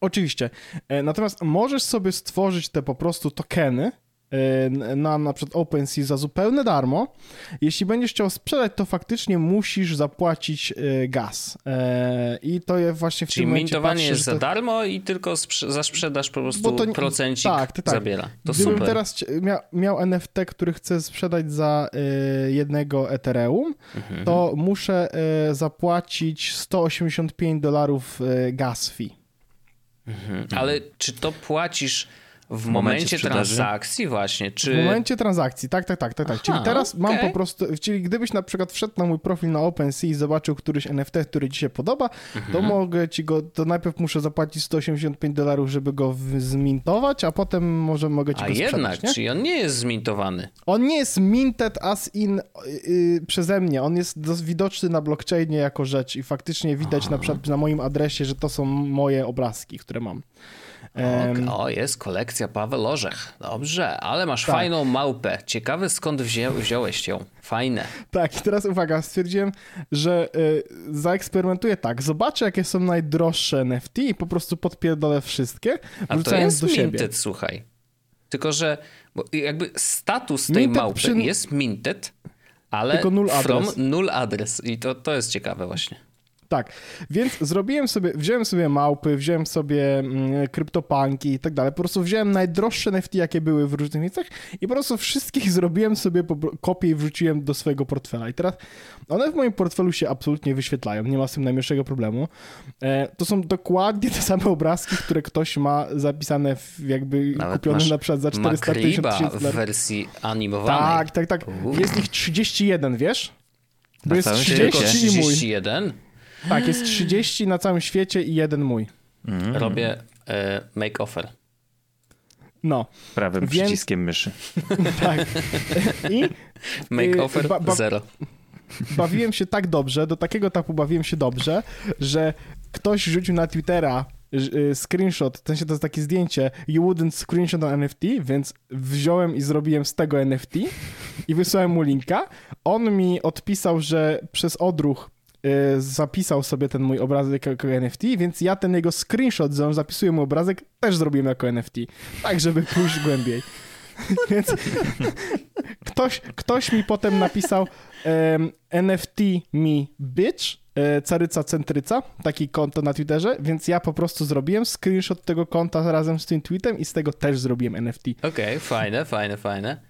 Oczywiście. E, Natomiast możesz sobie stworzyć te po prostu tokeny e, na na przykład OpenSea za zupełne darmo. Jeśli będziesz chciał sprzedać, to faktycznie musisz zapłacić e, gaz. E, I to jest właśnie w Czyli tym momencie mintowanie jest za darmo i tylko za sprzedaż po prostu to procencik tak, tak, zabiera. To Gdybym super. teraz cie- mia, miał NFT, który chcę sprzedać za y, jednego Ethereum, Mhm. to muszę y, zapłacić 185 dolarów y, gas fee. Mhm. Ale czy to płacisz w momencie momencie transakcji właśnie, czy... W momencie transakcji, tak, tak, tak, tak. tak. Czyli Aha, teraz mam okej. po prostu, czyli gdybyś na przykład wszedł na mój profil na OpenSea i zobaczył któryś NFT, który ci się podoba, Mhm. to mogę ci go, to najpierw muszę zapłacić 185 dolarów, żeby go zmintować, a potem może mogę ci A go sprzedać, jednak, nie? czyli on nie jest zmintowany. On nie jest minted as in yy, przeze mnie. On jest widoczny na blockchainie jako rzecz i faktycznie widać na przykład na moim adresie, że to są moje obrazki, które mam. Em, O, o, jest kolekcja Paweł Orzech. Dobrze, ale masz Tak. fajną małpę. Ciekawe skąd wziąłeś ją. Fajne. tak, i teraz uwaga, stwierdziłem, że y, zaeksperymentuję tak. Zobaczę, jakie są najdroższe NFT i po prostu podpierdolę wszystkie, A to jest do siebie. minted, słuchaj. Tylko, że jakby status tej Minted małpy przy- jest minted, ale Tylko null from adres. null adres. I to, to jest ciekawe właśnie. Tak, więc zrobiłem sobie, wziąłem sobie małpy, wziąłem sobie mm, kryptopanki i tak dalej. Po prostu wziąłem najdroższe NFT, jakie były w różnych miejscach i po prostu wszystkich zrobiłem sobie kopię i wrzuciłem do swojego portfela. I teraz one w moim portfelu się absolutnie wyświetlają, nie ma z tym najmniejszego problemu. E, to są dokładnie te same obrazki, które ktoś ma zapisane w, jakby Nawet kupione na przykład za 450 Makriba tysięcy w wersji animowanej. Tak, tak, tak. Uuu. Jest ich 31, wiesz? Bo Na jest całym 30 świecie? i mój. 31. Tak, jest 30 na całym świecie i jeden mój. Robię e, make offer. No. Prawym Więc- przyciskiem myszy. Tak. I Make Yy, offer ba- ba- zero. bawiłem się tak dobrze, do takiego etapu bawiłem się dobrze, że ktoś rzucił na Twittera ż- y, screenshot, w sensie to jest takie zdjęcie, you wouldn't screenshot on NFT, więc wziąłem i zrobiłem z tego NFT i wysłałem mu linka. On mi odpisał, że przez odruch y, zapisał sobie ten mój obrazek jako NFT, więc ja ten jego screenshot, że on zapisuje mój obrazek, też zrobiłem jako NFT. Tak, żeby pójść głębiej. Więc ktoś, ktoś mi potem napisał em, NFT me bitch, e, caryca centryca, taki konto na Twitterze, więc ja po prostu zrobiłem screenshot tego konta razem z tym tweetem i z tego też zrobiłem NFT. Okej, fajne, fajne, fajne.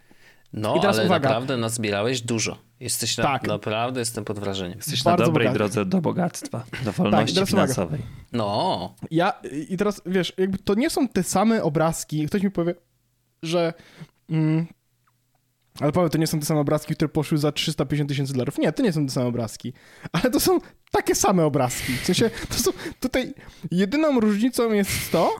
No, I teraz ale uwaga. naprawdę nazbierałeś dużo. Jesteś na, Tak. naprawdę, jestem pod wrażeniem. Jesteś na Bardzo dobrej bogaty. drodze do bogactwa, do wolności teraz uwaga. finansowej. No, Ja i teraz wiesz, jakby to nie są te same obrazki. Ktoś mi powie, że. Mm, ale Paweł, to nie są te same obrazki, które poszły za 350 tysięcy dolarów. Nie, to nie są te same obrazki. Ale to są takie same obrazki. W sensie, to są tutaj jedyną różnicą jest to,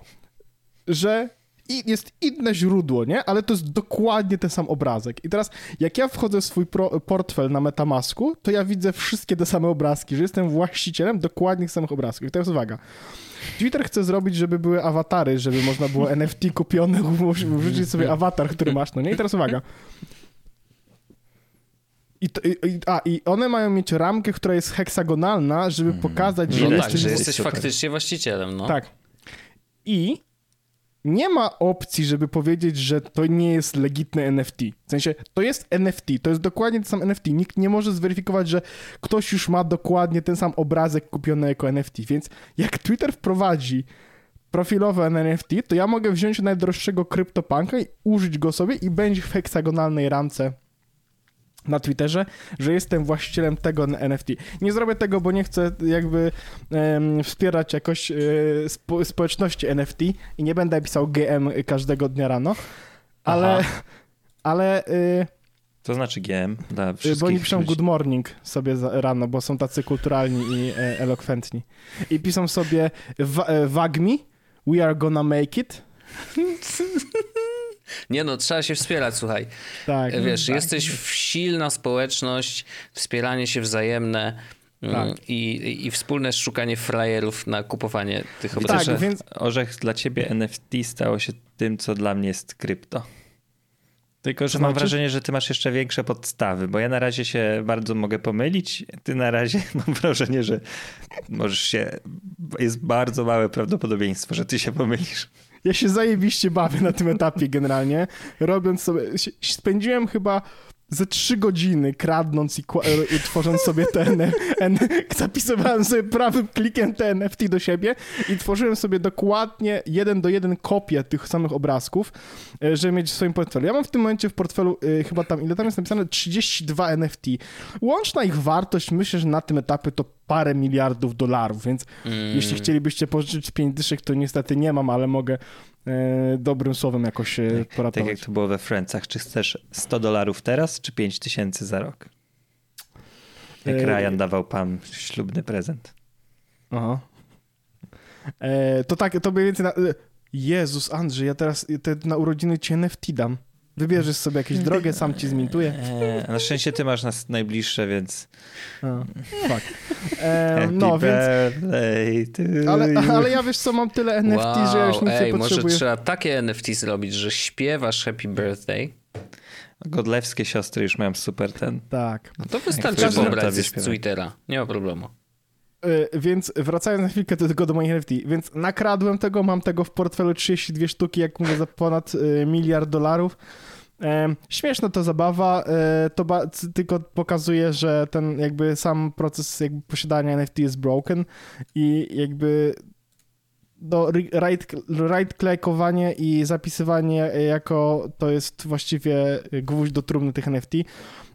że i jest inne źródło, nie? Ale to jest dokładnie ten sam obrazek. I teraz, jak ja wchodzę w swój pro, portfel na Metamasku, to ja widzę wszystkie te same obrazki, że jestem właścicielem dokładnie tych samych obrazków. I teraz uwaga. Twitter chce zrobić, żeby były awatary, żeby można było NFT kupione, wrzucić sobie awatar, który masz, no nie? I teraz uwaga. I, to, i, a, I one mają mieć ramkę, która jest heksagonalna, żeby pokazać, że no tak, jesteś że jest jesteś faktycznie właścicielem, no. tak. I nie ma opcji, żeby powiedzieć, że to nie jest legitne NFT. W sensie, to jest NFT, to jest dokładnie ten sam NFT. Nikt nie może zweryfikować, że ktoś już ma dokładnie ten sam obrazek kupiony jako NFT. Więc jak Twitter wprowadzi profilowe NFT, to ja mogę wziąć najdroższego kryptopanka i użyć go sobie i będzie w heksagonalnej ramce na Twitterze, że jestem właścicielem tego NFT. Nie zrobię tego, bo nie chcę jakby em, wspierać jakoś e, spo, społeczności NFT i nie będę pisał GM każdego dnia rano, ale, ale... Y, to znaczy GM dla wszystkich Bo oni piszą good morning sobie rano, bo są tacy kulturalni i e, elokwentni. I piszą sobie e, wagmi, we are gonna make it. Nie no, trzeba się wspierać, słuchaj. Tak. Wiesz, tak. jesteś w silna społeczność, wspieranie się wzajemne mm, Tak. i, i wspólne szukanie frajerów na kupowanie tych obrazów. Tak, więc- Orzech dla ciebie NFT stało się tym, co dla mnie jest krypto. Tylko, że To mam znaczy? wrażenie, że ty masz jeszcze większe podstawy, bo ja na razie się bardzo mogę pomylić. Ty na razie mam wrażenie, że możesz się. Jest bardzo małe prawdopodobieństwo, że ty się pomylisz. Ja się zajebiście bawię na tym etapie generalnie, robiąc sobie, spędziłem chyba ze trzy godziny kradnąc i, kła- i tworząc sobie te N, N, zapisywałem sobie prawym klikiem te NFT do siebie i tworzyłem sobie dokładnie jeden do jeden kopię tych samych obrazków, e, żeby mieć w swoim portfelu. Ja mam w tym momencie w portfelu e, chyba tam, ile tam jest napisane? 32 NFT. Łączna ich wartość, myślę, że na tym etapie to parę miliardów dolarów, więc Mm. jeśli chcielibyście pożyczyć 5 dyszek, to niestety nie mam, ale mogę e, dobrym słowem jakoś e, Tak jak poratować. to było we Friendsach. Czy chcesz 100 dolarów teraz, czy 5 tysięcy za rok? Jak E, Ryan dawał Pam ślubny prezent. Aha. E, to tak, to mniej więcej na... e, Jezus, Andrzej, ja teraz te, na urodziny ci NFT dam. Wybierzesz sobie jakieś drogę, sam ci zmintuję. Eee, na szczęście ty masz nas najbliższe, więc. A, fuck. E, Happy no, więc... Ale, you. ale ja wiesz co, mam tyle NFT, że ja już nic ej, nie może potrzebuję. trzeba takie NFT zrobić, że śpiewasz Happy Birthday, Godlewskie siostry już mają super ten. Tak. no to wystarczy pobrać z. Twittera. Nie ma problemu. E, Więc wracając na chwilkę do tego do moich NFT, więc nakradłem tego, mam tego w portfelu 32 sztuki, jak mówię, za ponad e, miliard dolarów. Śmieszna to zabawa, e, to tylko pokazuje, że ten jakby sam proces jakby posiadania NFT jest broken i jakby do right, right klejkowanie i zapisywanie jako to jest właściwie gwóźdź do trumny tych NFT,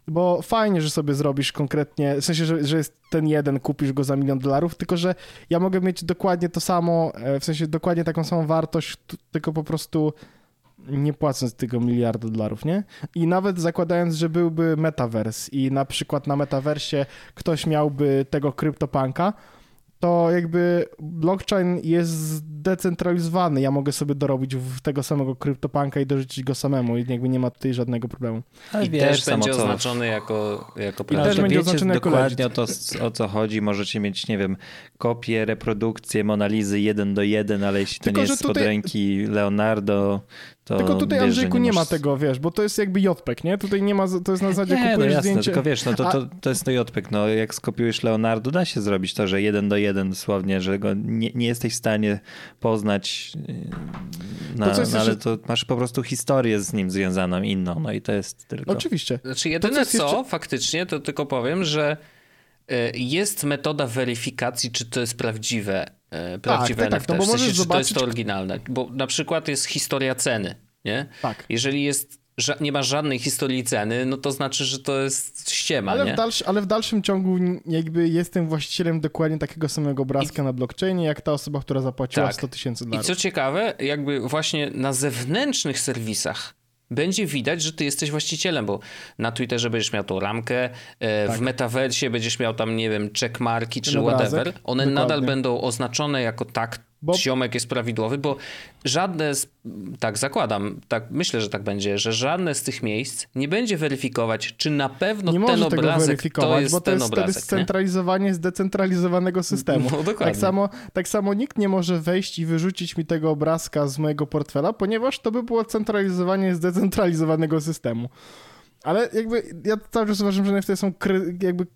bo fajnie, że sobie zrobisz konkretnie, w sensie, że, że jest ten jeden, kupisz go za milion dolarów, tylko że ja mogę mieć dokładnie to samo, e, w sensie dokładnie taką samą wartość, tylko po prostu nie płacąc tego miliarda dolarów, nie? I nawet zakładając, że byłby metaverse i na przykład na metaversie ktoś miałby tego CryptoPunka, to jakby blockchain jest zdecentralizowany. Ja mogę sobie dorobić w tego samego CryptoPunka i dorzucić go samemu i jakby nie ma tutaj żadnego problemu. Ale I wiesz, też będzie co- oznaczony jako, jako I też to będzie wiecie oznaczone jako dokładnie o to, o co chodzi. Możecie mieć, nie wiem, kopię, reprodukcję Monalizy jeden do jeden, ale jeśli to Tylko, nie że jest tutaj- ręki Leonardo, to Tylko tutaj, wiesz, Andrzejku, nie, ma masz- tego, wiesz, bo to jest jakby JPEG, nie? Tutaj nie ma, to jest na zasadzie Nie, no kupujesz jasne, zdjęcie... tylko wiesz, no to, to, to jest to JPEG. No, jak skopiujesz Leonardo, da się zrobić to, że jeden do jeden dosłownie, że go nie, nie jesteś w stanie poznać, yy, na, co jest no, ale jeszcze- to masz po prostu historię z nim związaną inną, no i to jest tylko... Oczywiście. Znaczy jedyne co jest co, jeszcze- faktycznie, to tylko powiem, że e, jest metoda weryfikacji, czy to jest prawdziwe, prawdziwe tak, tak, NFT, no bo w sensie, czy to jest zobaczyć- to oryginalne. Bo na przykład jest historia ceny, nie? Tak. Jeżeli jest, ża- nie ma żadnej historii ceny, no to znaczy, że to jest ściema, Ale nie? w, dalszy, ale w dalszym ciągu jakby jestem właścicielem dokładnie takiego samego obrazka na blockchainie, jak ta osoba, która zapłaciła Tak. 100 tysięcy I dolarów. co ciekawe, jakby właśnie na zewnętrznych serwisach będzie widać, że ty jesteś właścicielem, bo na Twitterze będziesz miał tą ramkę, e, w metaversie będziesz miał tam, nie wiem, checkmarki czy Ten whatever. One Dokładnie. nadal będą oznaczone jako tak, Bo- ziomek jest prawidłowy, bo żadne, z, tak zakładam, tak myślę, że tak będzie, że żadne z tych miejsc nie będzie weryfikować, czy na pewno nie ten może tego obrazek to weryfikować, jest bo to jest wtedy obrazek. nie? scentralizowanie zdecentralizowanego systemu. No, dokładnie. tak, samo, tak samo nikt nie może wejść i wyrzucić mi tego obrazka z mojego portfela, ponieważ to by było centralizowanie zdecentralizowanego systemu. Ale jakby ja cały czas uważam, że NFT są kry, jakby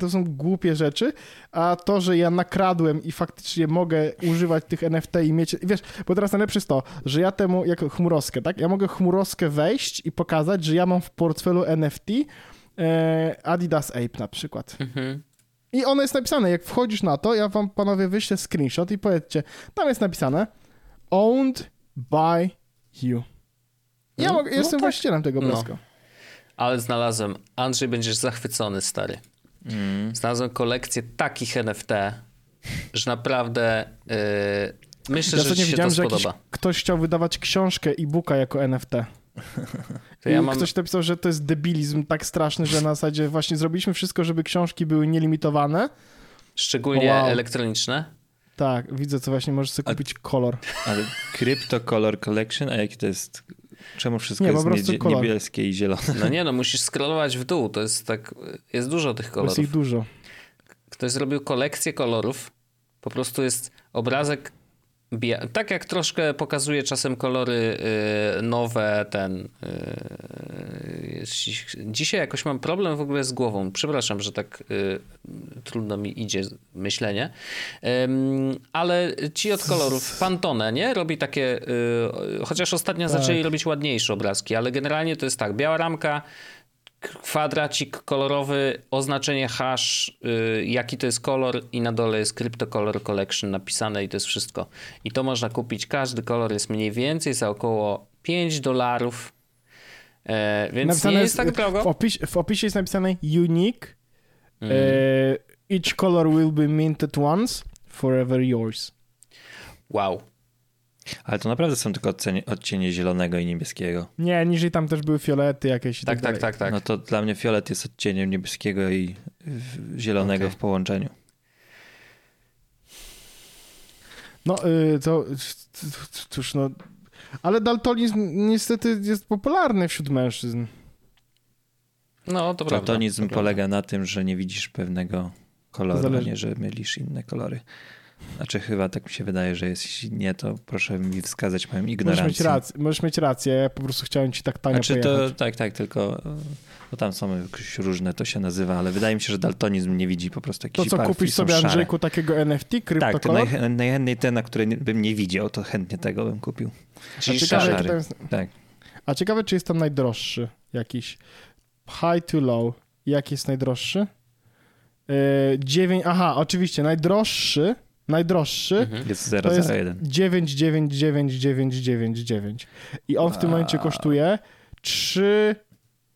to są głupie rzeczy, a to, że ja nakradłem i faktycznie mogę używać tych NFT i mieć, wiesz, bo teraz najlepsze jest to, że ja temu, jako chmurowskę, tak, ja mogę chmurowskę wejść i pokazać, że ja mam w portfelu NFT e, Adidas Ape na przykład. Mhm. I ono jest napisane, jak wchodzisz na to, ja wam panowie wyślę screenshot i powiedzcie, tam jest napisane owned by you. Ja No, mogę, no jestem tak. właścicielem tego No. obrazka. Ale znalazłem, Andrzej, będziesz zachwycony, stary. Mm. Znalazłem kolekcję takich NFT, że naprawdę yy, myślę, Ja że ci się to że spodoba. ktoś chciał wydawać książkę e-booka jako NFT. To ja mam... Ktoś napisał, że to jest debilizm tak straszny, że na zasadzie właśnie zrobiliśmy wszystko, żeby książki były nielimitowane. Szczególnie Wow. elektroniczne. Tak, widzę, co właśnie możesz sobie A- kupić kolor. Ale Crypto Color Collection, a jaki to jest? Czemu wszystko Nie, po jest prostu niedzie- kolor. niebieskie i zielone? No nie, no musisz scrollować w dół, to jest tak, jest dużo tych Bo jest kolorów. ich dużo. Ktoś zrobił kolekcję kolorów, po prostu jest obrazek, tak jak troszkę pokazuje czasem kolory y, nowe, ten... y, dzisiaj jakoś mam problem w ogóle z głową, przepraszam, że tak y, trudno mi idzie myślenie, ale ci od kolorów, Pantone, nie? Robi takie, chociaż ostatnio Tak. zaczęli robić ładniejsze obrazki, ale generalnie to jest tak, biała ramka, kwadracik kolorowy, oznaczenie hash, y, jaki to jest kolor i na dole jest Crypto Color Collection napisane i to jest wszystko. I to można kupić, każdy kolor jest mniej więcej za około 5 dolarów, e, więc nie jest tak W, drogo. opis, w opisie jest napisane unique. Mm. E, each color will be minted once, forever yours. Wow. Ale to naprawdę są tylko odcienie, odcienie zielonego i niebieskiego. Nie, niżej tam też były fiolety jakieś. i Tak, tak, dalej. tak, tak. No to dla mnie fiolet jest odcieniem niebieskiego i zielonego Okej. w połączeniu. No, y, to cóż, no. Ale daltonizm niestety jest popularny wśród mężczyzn. No, to prawda. Daltonizm polega na tym, że nie widzisz pewnego koloru, Zależy- a nie, że mylisz inne kolory. Znaczy chyba tak mi się wydaje, że jest. Jeśli nie, to proszę mi wskazać moją Możesz mieć, ignorancję. rację, możesz mieć rację, ja po prostu chciałem ci tak tanio Znaczy pojechać. to tak, tak, tylko bo tam są jakieś różne, to się nazywa, ale wydaje mi się, że daltonizm nie widzi po prostu To jakichś co, barw i kupisz sobie, szare. Andrzejku, takiego NFT, Tak, to kryptokolor? naj, najchętniej ten, na który bym nie widział, to chętnie tego bym kupił. Czyli A ciekawe, szary. jest, Tak. a ciekawe, czy jest tam najdroższy jakiś. High to low. Jaki jest najdroższy? Yy, 9, aha, oczywiście, najdroższy, najdroższy Mhm. Jest to jest 001. 999999. I on w tym momencie kosztuje 3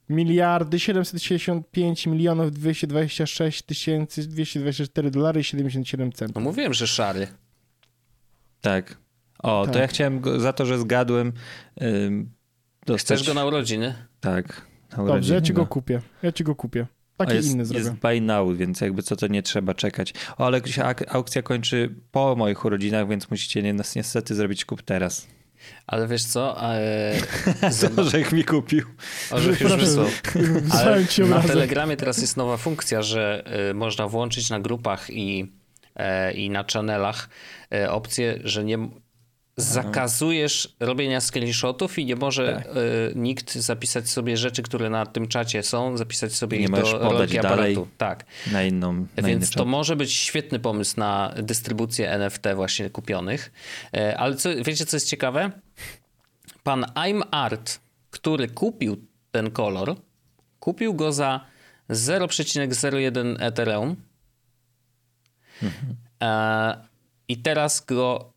miliardy 765 milionów 226 tysięcy 224 dolary i 77 No centów. mówiłem, że szary. Tak. O, Tak. to ja chciałem go, za to, że zgadłem ym, dostać... Chcesz go na urodziny? Tak. Na Dobrze, ja urodziny, ci go no. kupię. Ja ci go kupię. Taki jest, inny jest zrobię. buy now, więc jakby co to nie trzeba czekać. O, ale się ak- aukcja kończy po moich urodzinach, więc musicie nie, nas niestety zrobić kup teraz. Ale wiesz co? E, Orzech mi kupił. Orzech już wysłał. Ale na. Telegramie teraz jest nowa funkcja, że y, można włączyć na grupach i, e, i na channelach e, opcję, że nie zakazujesz robienia screenshotów i nie może Tak. e, nikt zapisać sobie rzeczy, które na tym czacie są, zapisać sobie Nie ich możesz do podać rolki dalej. aparatu. Tak. Na inną, na Więc to czat. może być świetny pomysł na dystrybucję NFT właśnie kupionych. E, Ale co, wiecie, co jest ciekawe? Pan I'm Art, który kupił ten kolor, kupił go za 0,01 Ethereum. E, I teraz go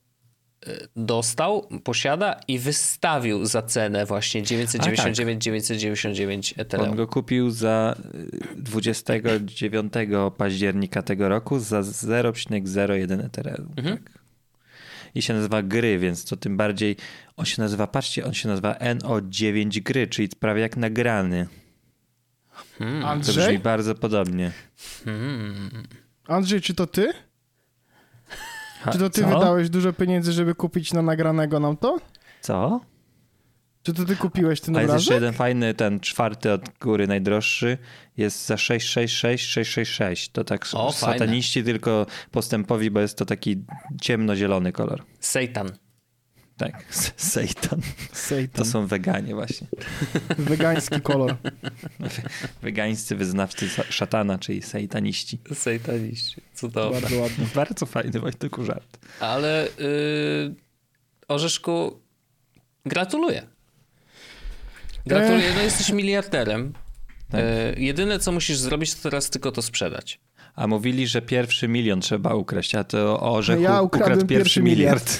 dostał, posiada i wystawił za cenę właśnie 999, 999 Ethereum. On go kupił za y, 29 października tego roku za 0,01 Ethereum. Mhm. Tak. I się nazywa gry, więc to tym bardziej on się nazywa, patrzcie, on się nazywa NO9 gry, czyli prawie jak nagrany. To brzmi Andrzej? bardzo podobnie. Andrzej, czy to ty? Ha, Czy to ty co? wydałeś dużo pieniędzy, żeby kupić na nagranego nam to? Co? Czy to ty kupiłeś ten A jest jeszcze obrazek? jeden fajny, ten czwarty od góry, najdroższy, jest za 666, 666. To tak O, fajne. sataniści tylko postępowi, bo jest to taki ciemnozielony kolor. Satan. Tak, Satan. Satan. To są weganie właśnie. Wegański kolor. Wegańscy wyznawcy szatana, czyli sataniści. Sataniści. Cudowne. Bardzo ładny. Bardzo fajny Wojteku żart. Ale yy, Orzeszku, gratuluję. Gratuluję, no jesteś miliarderem. Tak. Yy, jedyne, co musisz zrobić, to teraz tylko to sprzedać. A mówili, że pierwszy milion trzeba ukraść, a to Orzechu Ja ukradłem ukradł pierwszy pierwszy miliard.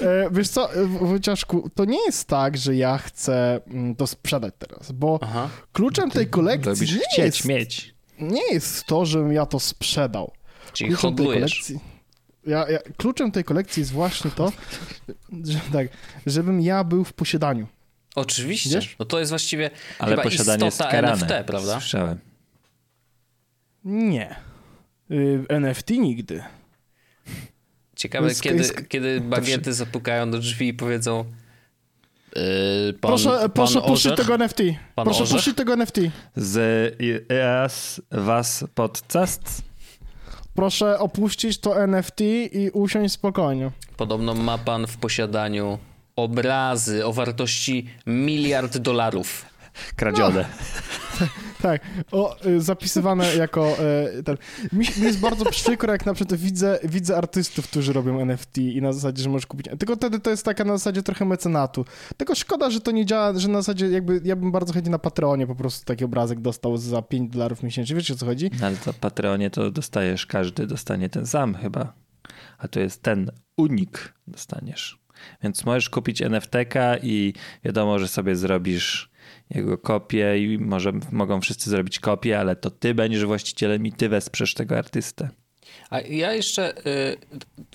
E, wiesz co, e, Wojciaszku, to nie jest tak, że ja chcę mm, to sprzedać teraz, bo Aha. kluczem tej kolekcji nie chcieć jest, mieć. nie jest to, żebym ja to sprzedał. Czyli Kluczem tej hodlujesz. kolekcji... Ja, ja, kluczem tej kolekcji jest właśnie to, że, tak, żebym ja był w posiadaniu. Oczywiście. Wiesz? No to jest właściwie Ale chyba posiadanie jest istota karane. NFT, prawda? Słyszałem. Nie. Y, NFT nigdy. Ciekawe, Jest- kiedy, jest- kiedy bagiety zapukają do drzwi i powiedzą yy, pan, proszę pan proszę puścić tego NFT. Pan proszę puścić tego NFT. Z EAS was podcast. Proszę opuścić to NFT i usiąść spokojnie. Podobno ma pan w posiadaniu obrazy o wartości miliard dolarów. Kradzione. Tak, o, y, zapisywane jako y, ten. Mi, mi jest bardzo przykro, jak na przykład widzę, widzę artystów, którzy robią NFT i na zasadzie, że możesz kupić. Tylko wtedy to jest taka na zasadzie trochę mecenatu. Tylko szkoda, że to nie działa, że na zasadzie jakby ja bym bardzo chętnie na Patreonie po prostu taki obrazek dostał za 5 dolarów miesięcznie. Wiecie o co chodzi? No, Ale to Patreonie to dostajesz, każdy dostanie ten sam chyba. A to jest ten unik dostaniesz. Więc możesz kupić NFT-ka i wiadomo, że sobie zrobisz jego kopię i może mogą wszyscy zrobić kopię, ale to ty będziesz właścicielem i ty wesprzesz tego artystę. A ja jeszcze, y,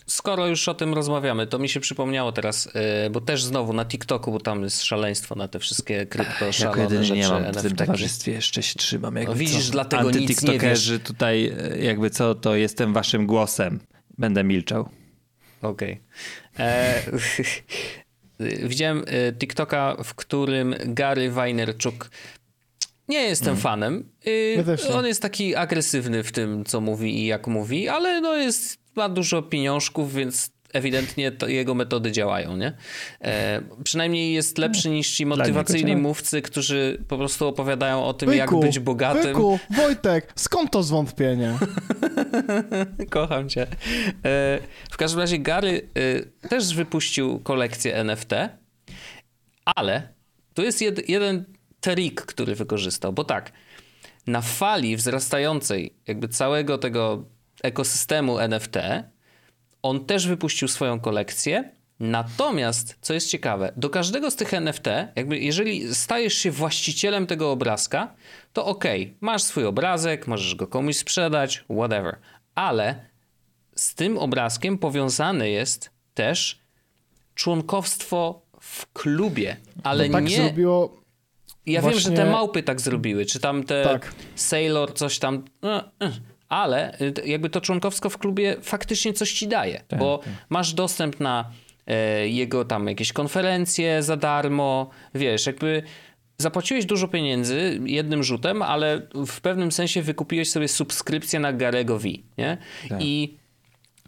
skoro już o tym rozmawiamy, to mi się przypomniało teraz, y, bo też znowu na TikToku, bo tam jest szaleństwo na te wszystkie krypto Jako szalone jedyny rzeczy, nie mam w tym towarzystwie, jeszcze się trzymam. Jakby No widzisz, co. dlatego nic nie Antytiktokerzy tutaj e, jakby co, to jestem waszym głosem. Będę milczał. Okej. E, Widziałem e, TikToka, w którym Gary Vaynerchuk nie jestem fanem. Y, Ja. On jest taki agresywny w tym, co mówi i jak mówi, ale no jest, ma dużo pieniążków, więc ewidentnie jego metody działają, nie? E, przynajmniej jest lepszy niż ci motywacyjni mówcy, którzy po prostu opowiadają o tym, jak być bogatym. Byku, Wojtek, skąd to zwątpienie? Kocham cię. E, W każdym razie Gary e, też wypuścił kolekcję NFT, ale tu jest jed, jeden trik, który wykorzystał, bo tak, na fali wzrastającej jakby całego tego ekosystemu NFT, on też wypuścił swoją kolekcję. Natomiast, co jest ciekawe, do każdego z tych NFT, jakby jeżeli stajesz się właścicielem tego obrazka, to okej, masz swój obrazek, możesz go komuś sprzedać, whatever. Ale z tym obrazkiem powiązane jest też członkowstwo w klubie, ale To tak nie. zrobiło... Ja wiem, że właśnie- te małpy tak zrobiły, czy tam te Tak. Sailor coś tam. Ale y, jakby to członkowsko w klubie faktycznie coś ci daje, Tak, bo masz dostęp na e, jego tam jakieś konferencje za darmo, wiesz, jakby zapłaciłeś dużo pieniędzy jednym rzutem, ale w pewnym sensie wykupiłeś sobie subskrypcję na Garego V, nie? I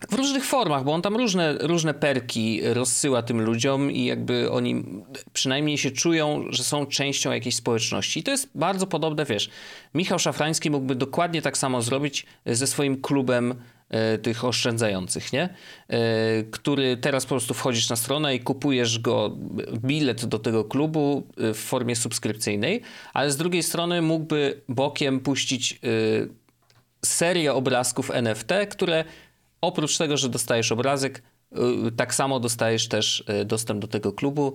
w różnych formach, bo on tam różne, różne perki rozsyła tym ludziom i jakby oni przynajmniej się czują, że są częścią jakiejś społeczności. I to jest bardzo podobne, wiesz, Michał Szafrański mógłby dokładnie tak samo zrobić ze swoim klubem e, tych oszczędzających, nie? E, który teraz po prostu wchodzisz na stronę i kupujesz go, bilet do tego klubu e, w formie subskrypcyjnej, ale z drugiej strony mógłby bokiem puścić serię obrazków NFT, które oprócz tego, że dostajesz obrazek, y, tak samo dostajesz też y, dostęp do tego klubu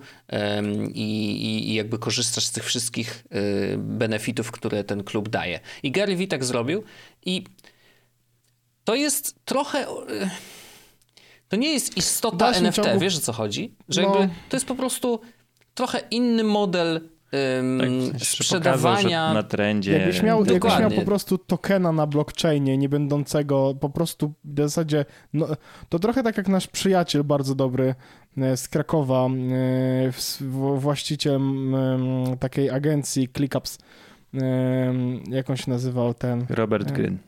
i, i, jakby korzystasz z tych wszystkich y, benefitów, które ten klub daje. I Gary tak zrobił i to jest trochę... To nie jest istota NFT, ciągu- wiesz o co chodzi? Że No. jakby to jest po prostu trochę inny model ym, Tak, w sensie, że pokazał, sprzedawania na trendzie. Jakbyś miał, jakbyś miał po prostu tokena na blockchainie, nie będącego po prostu w zasadzie, no, to trochę tak jak nasz przyjaciel bardzo dobry e, z Krakowa, e, właściciel takiej agencji ClickUps, jak on się nazywał ten? Robert Gryn.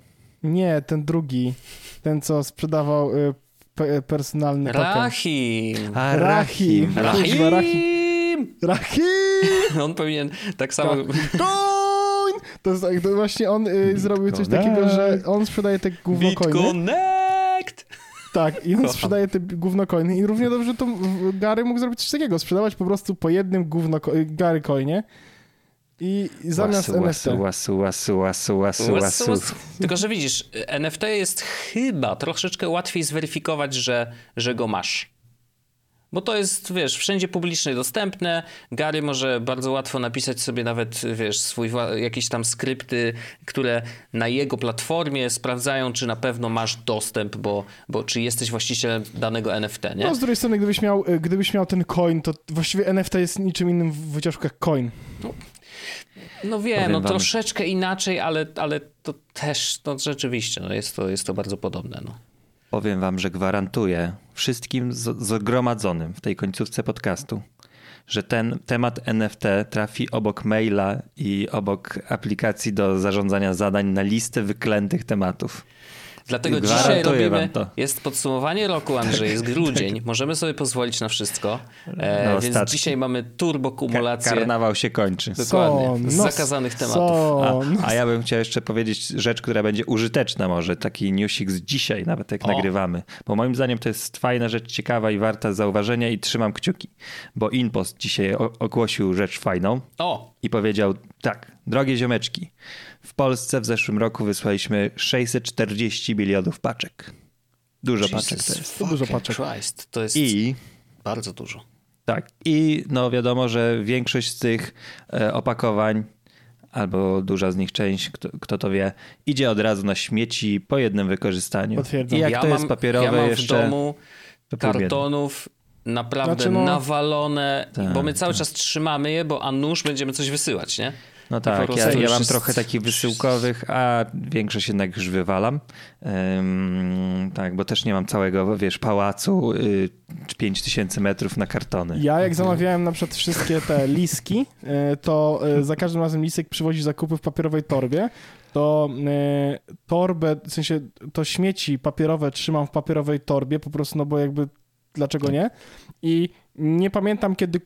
Nie, ten drugi, ten co sprzedawał e, pe, personalny token. Rahim! A, Rahim. Rahim. Kuźwa, Rahim. Rahim! Rahim! On powinien tak samo. To, jest, tak, to właśnie on y, zrobił coś takiego, że on sprzedaje te gówno coiny. BitConnect! Tak, i on Kocham. sprzedaje te gówno coiny i równie dobrze to Gary mógł zrobić coś takiego, sprzedawać po prostu po jednym gówno co- Gary coinie i, zamiast łasu, NFT. łasu, łasu, łasu, łasu, łasu, Łas, łasu. łas. Tylko, że widzisz, NFT jest chyba troszeczkę łatwiej zweryfikować, że, że go masz. Bo to jest, wiesz, wszędzie publicznie dostępne. Gary może bardzo łatwo napisać sobie nawet, wiesz, swój, jakieś tam skrypty, które na jego platformie sprawdzają, czy na pewno masz dostęp, bo, bo czy jesteś właścicielem danego NFT, nie? No z drugiej strony, gdybyś miał, y, gdybyś miał ten coin, to właściwie NFT jest niczym innym w wyciążku jak coin. No, no wiem, Powiem no wam. troszeczkę inaczej, ale, ale to też, no rzeczywiście, no jest, to, jest to bardzo podobne, no. Powiem wam, że gwarantuję wszystkim zgromadzonym w tej końcówce podcastu, że ten temat NFT trafi obok maila i obok aplikacji do zarządzania zadań na listę wyklętych tematów. Dlatego dzisiaj robimy, jest podsumowanie roku, Andrzej, jest grudzień, tak. możemy sobie pozwolić na wszystko, e, no, więc ostatni. dzisiaj mamy turbokumulację. karnawał się kończy. Dokładnie, z no, zakazanych tematów. A, a, ja bym chciał jeszcze powiedzieć rzecz, która będzie użyteczna może, taki newsik z dzisiaj, nawet jak o. nagrywamy, bo moim zdaniem to jest fajna rzecz, ciekawa i warta zauważenia i trzymam kciuki, bo InPost dzisiaj ogłosił rzecz fajną o. i powiedział tak, drogie ziomeczki, w Polsce w zeszłym roku wysłaliśmy 640 milionów paczek. Dużo Jesus paczek to jest. To dużo paczek. Christ, to jest I bardzo dużo. Tak. I no wiadomo, że większość z tych e, opakowań albo duża z nich część, kto, kto, to wie, idzie od razu na śmieci po jednym wykorzystaniu. Potwierdzam. I jak ja to mam, jest papierowe ja mam jeszcze... w domu kartonów naprawdę znaczy no... nawalone, tak, bo my cały tak. czas trzymamy je, bo a nuż będziemy coś wysyłać, nie? No tak, ja, ja mam trochę takich wysyłkowych, a większość jednak już wywalam. Um, tak, bo też nie mam całego, wiesz, pałacu y, 5000 metrów na kartony. Ja jak zamawiałem na przykład wszystkie te liski, y, to y, za każdym razem lisek przywozi zakupy w papierowej torbie, to y, torbę, w sensie to śmieci papierowe trzymam w papierowej torbie, po prostu, no bo jakby dlaczego nie? I nie pamiętam, kiedy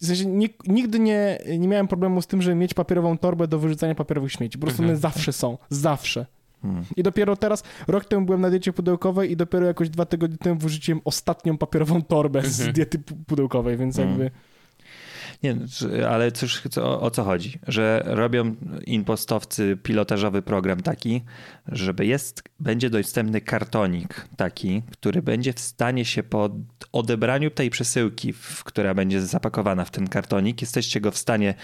w sensie nigdy nie, nie miałem problemu z tym, żeby mieć papierową torbę do wyrzucania papierowych śmieci. Po prostu mhm. one zawsze są. Zawsze. Hmm. I dopiero teraz, rok temu byłem na diecie pudełkowej i dopiero jakoś dwa tygodnie temu wyrzuciłem ostatnią papierową torbę mhm. z diety pudełkowej, więc hmm. jakby... Nie, ale cóż, o, o, co chodzi? Że robią impostowcy pilotażowy program taki, żeby jest, będzie dostępny kartonik taki, który będzie w stanie się po odebraniu tej przesyłki, w, która będzie zapakowana w ten kartonik, jesteście go w stanie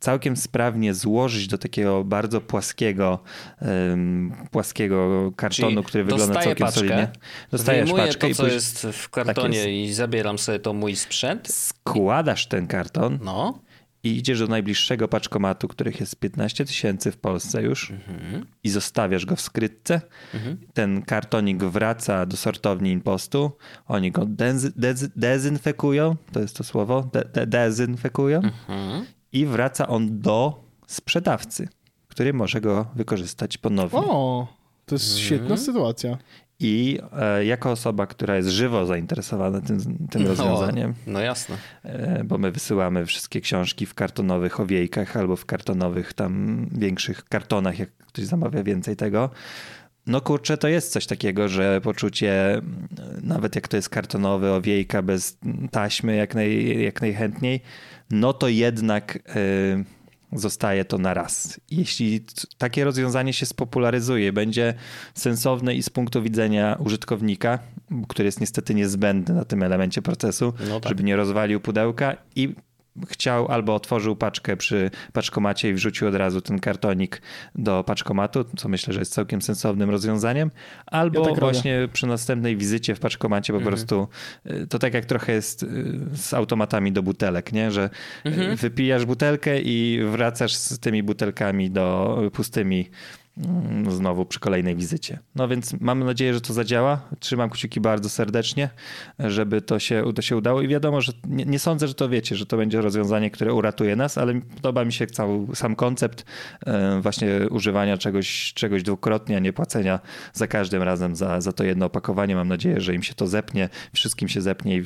całkiem sprawnie złożyć do takiego bardzo płaskiego, um, płaskiego kartonu, Czyli który wygląda całkiem paczkę, solidnie. Dostajesz paczkę to, co jest w kartonie tak jest. i zabieram sobie to mój sprzęt. Składasz ten karton. No i idziesz do najbliższego paczkomatu, których jest 15 tysięcy w Polsce już mhm. i zostawiasz go w skrytce. Mhm. Ten kartonik wraca do sortowni impostu, oni go dez, dez, dezynfekują, to jest to słowo, de, de, dezynfekują mhm. i wraca on do sprzedawcy, który może go wykorzystać ponownie. O, to jest świetna sytuacja. I e, jako osoba, która jest żywo zainteresowana tym, tym no, rozwiązaniem. No jasne. E, bo my wysyłamy wszystkie książki w kartonowych owiejkach albo w kartonowych tam większych kartonach, jak ktoś zamawia więcej tego. No kurczę, to jest coś takiego, że poczucie, nawet jak to jest kartonowy owiejka bez taśmy jak, naj, jak najchętniej, no to jednak... Yy, zostaje to na raz. Jeśli takie rozwiązanie się spopularyzuje, będzie sensowne i z punktu widzenia użytkownika, który jest niestety niezbędny na tym elemencie procesu, no tak. żeby nie rozwalił pudełka i chciał albo otworzył paczkę przy paczkomacie i wrzucił od razu ten kartonik do paczkomatu, co myślę, że jest całkiem sensownym rozwiązaniem, albo ja tak właśnie robię. przy następnej wizycie w paczkomacie po mhm. prostu y, to tak jak trochę jest y, z automatami do butelek, nie? że y, mhm. wypijasz butelkę i wracasz z tymi butelkami do pustymi znowu przy kolejnej wizycie. No więc mam nadzieję, że to zadziała. Trzymam kciuki bardzo serdecznie, żeby to się, to się udało i wiadomo, że nie, nie, sądzę, że to wiecie, że to będzie rozwiązanie, które uratuje nas, ale podoba mi się cały sam koncept e, właśnie używania czegoś, czegoś dwukrotnie, a nie płacenia za każdym razem za, za to jedno opakowanie. Mam nadzieję, że im się to zepnie, wszystkim się zepnie i,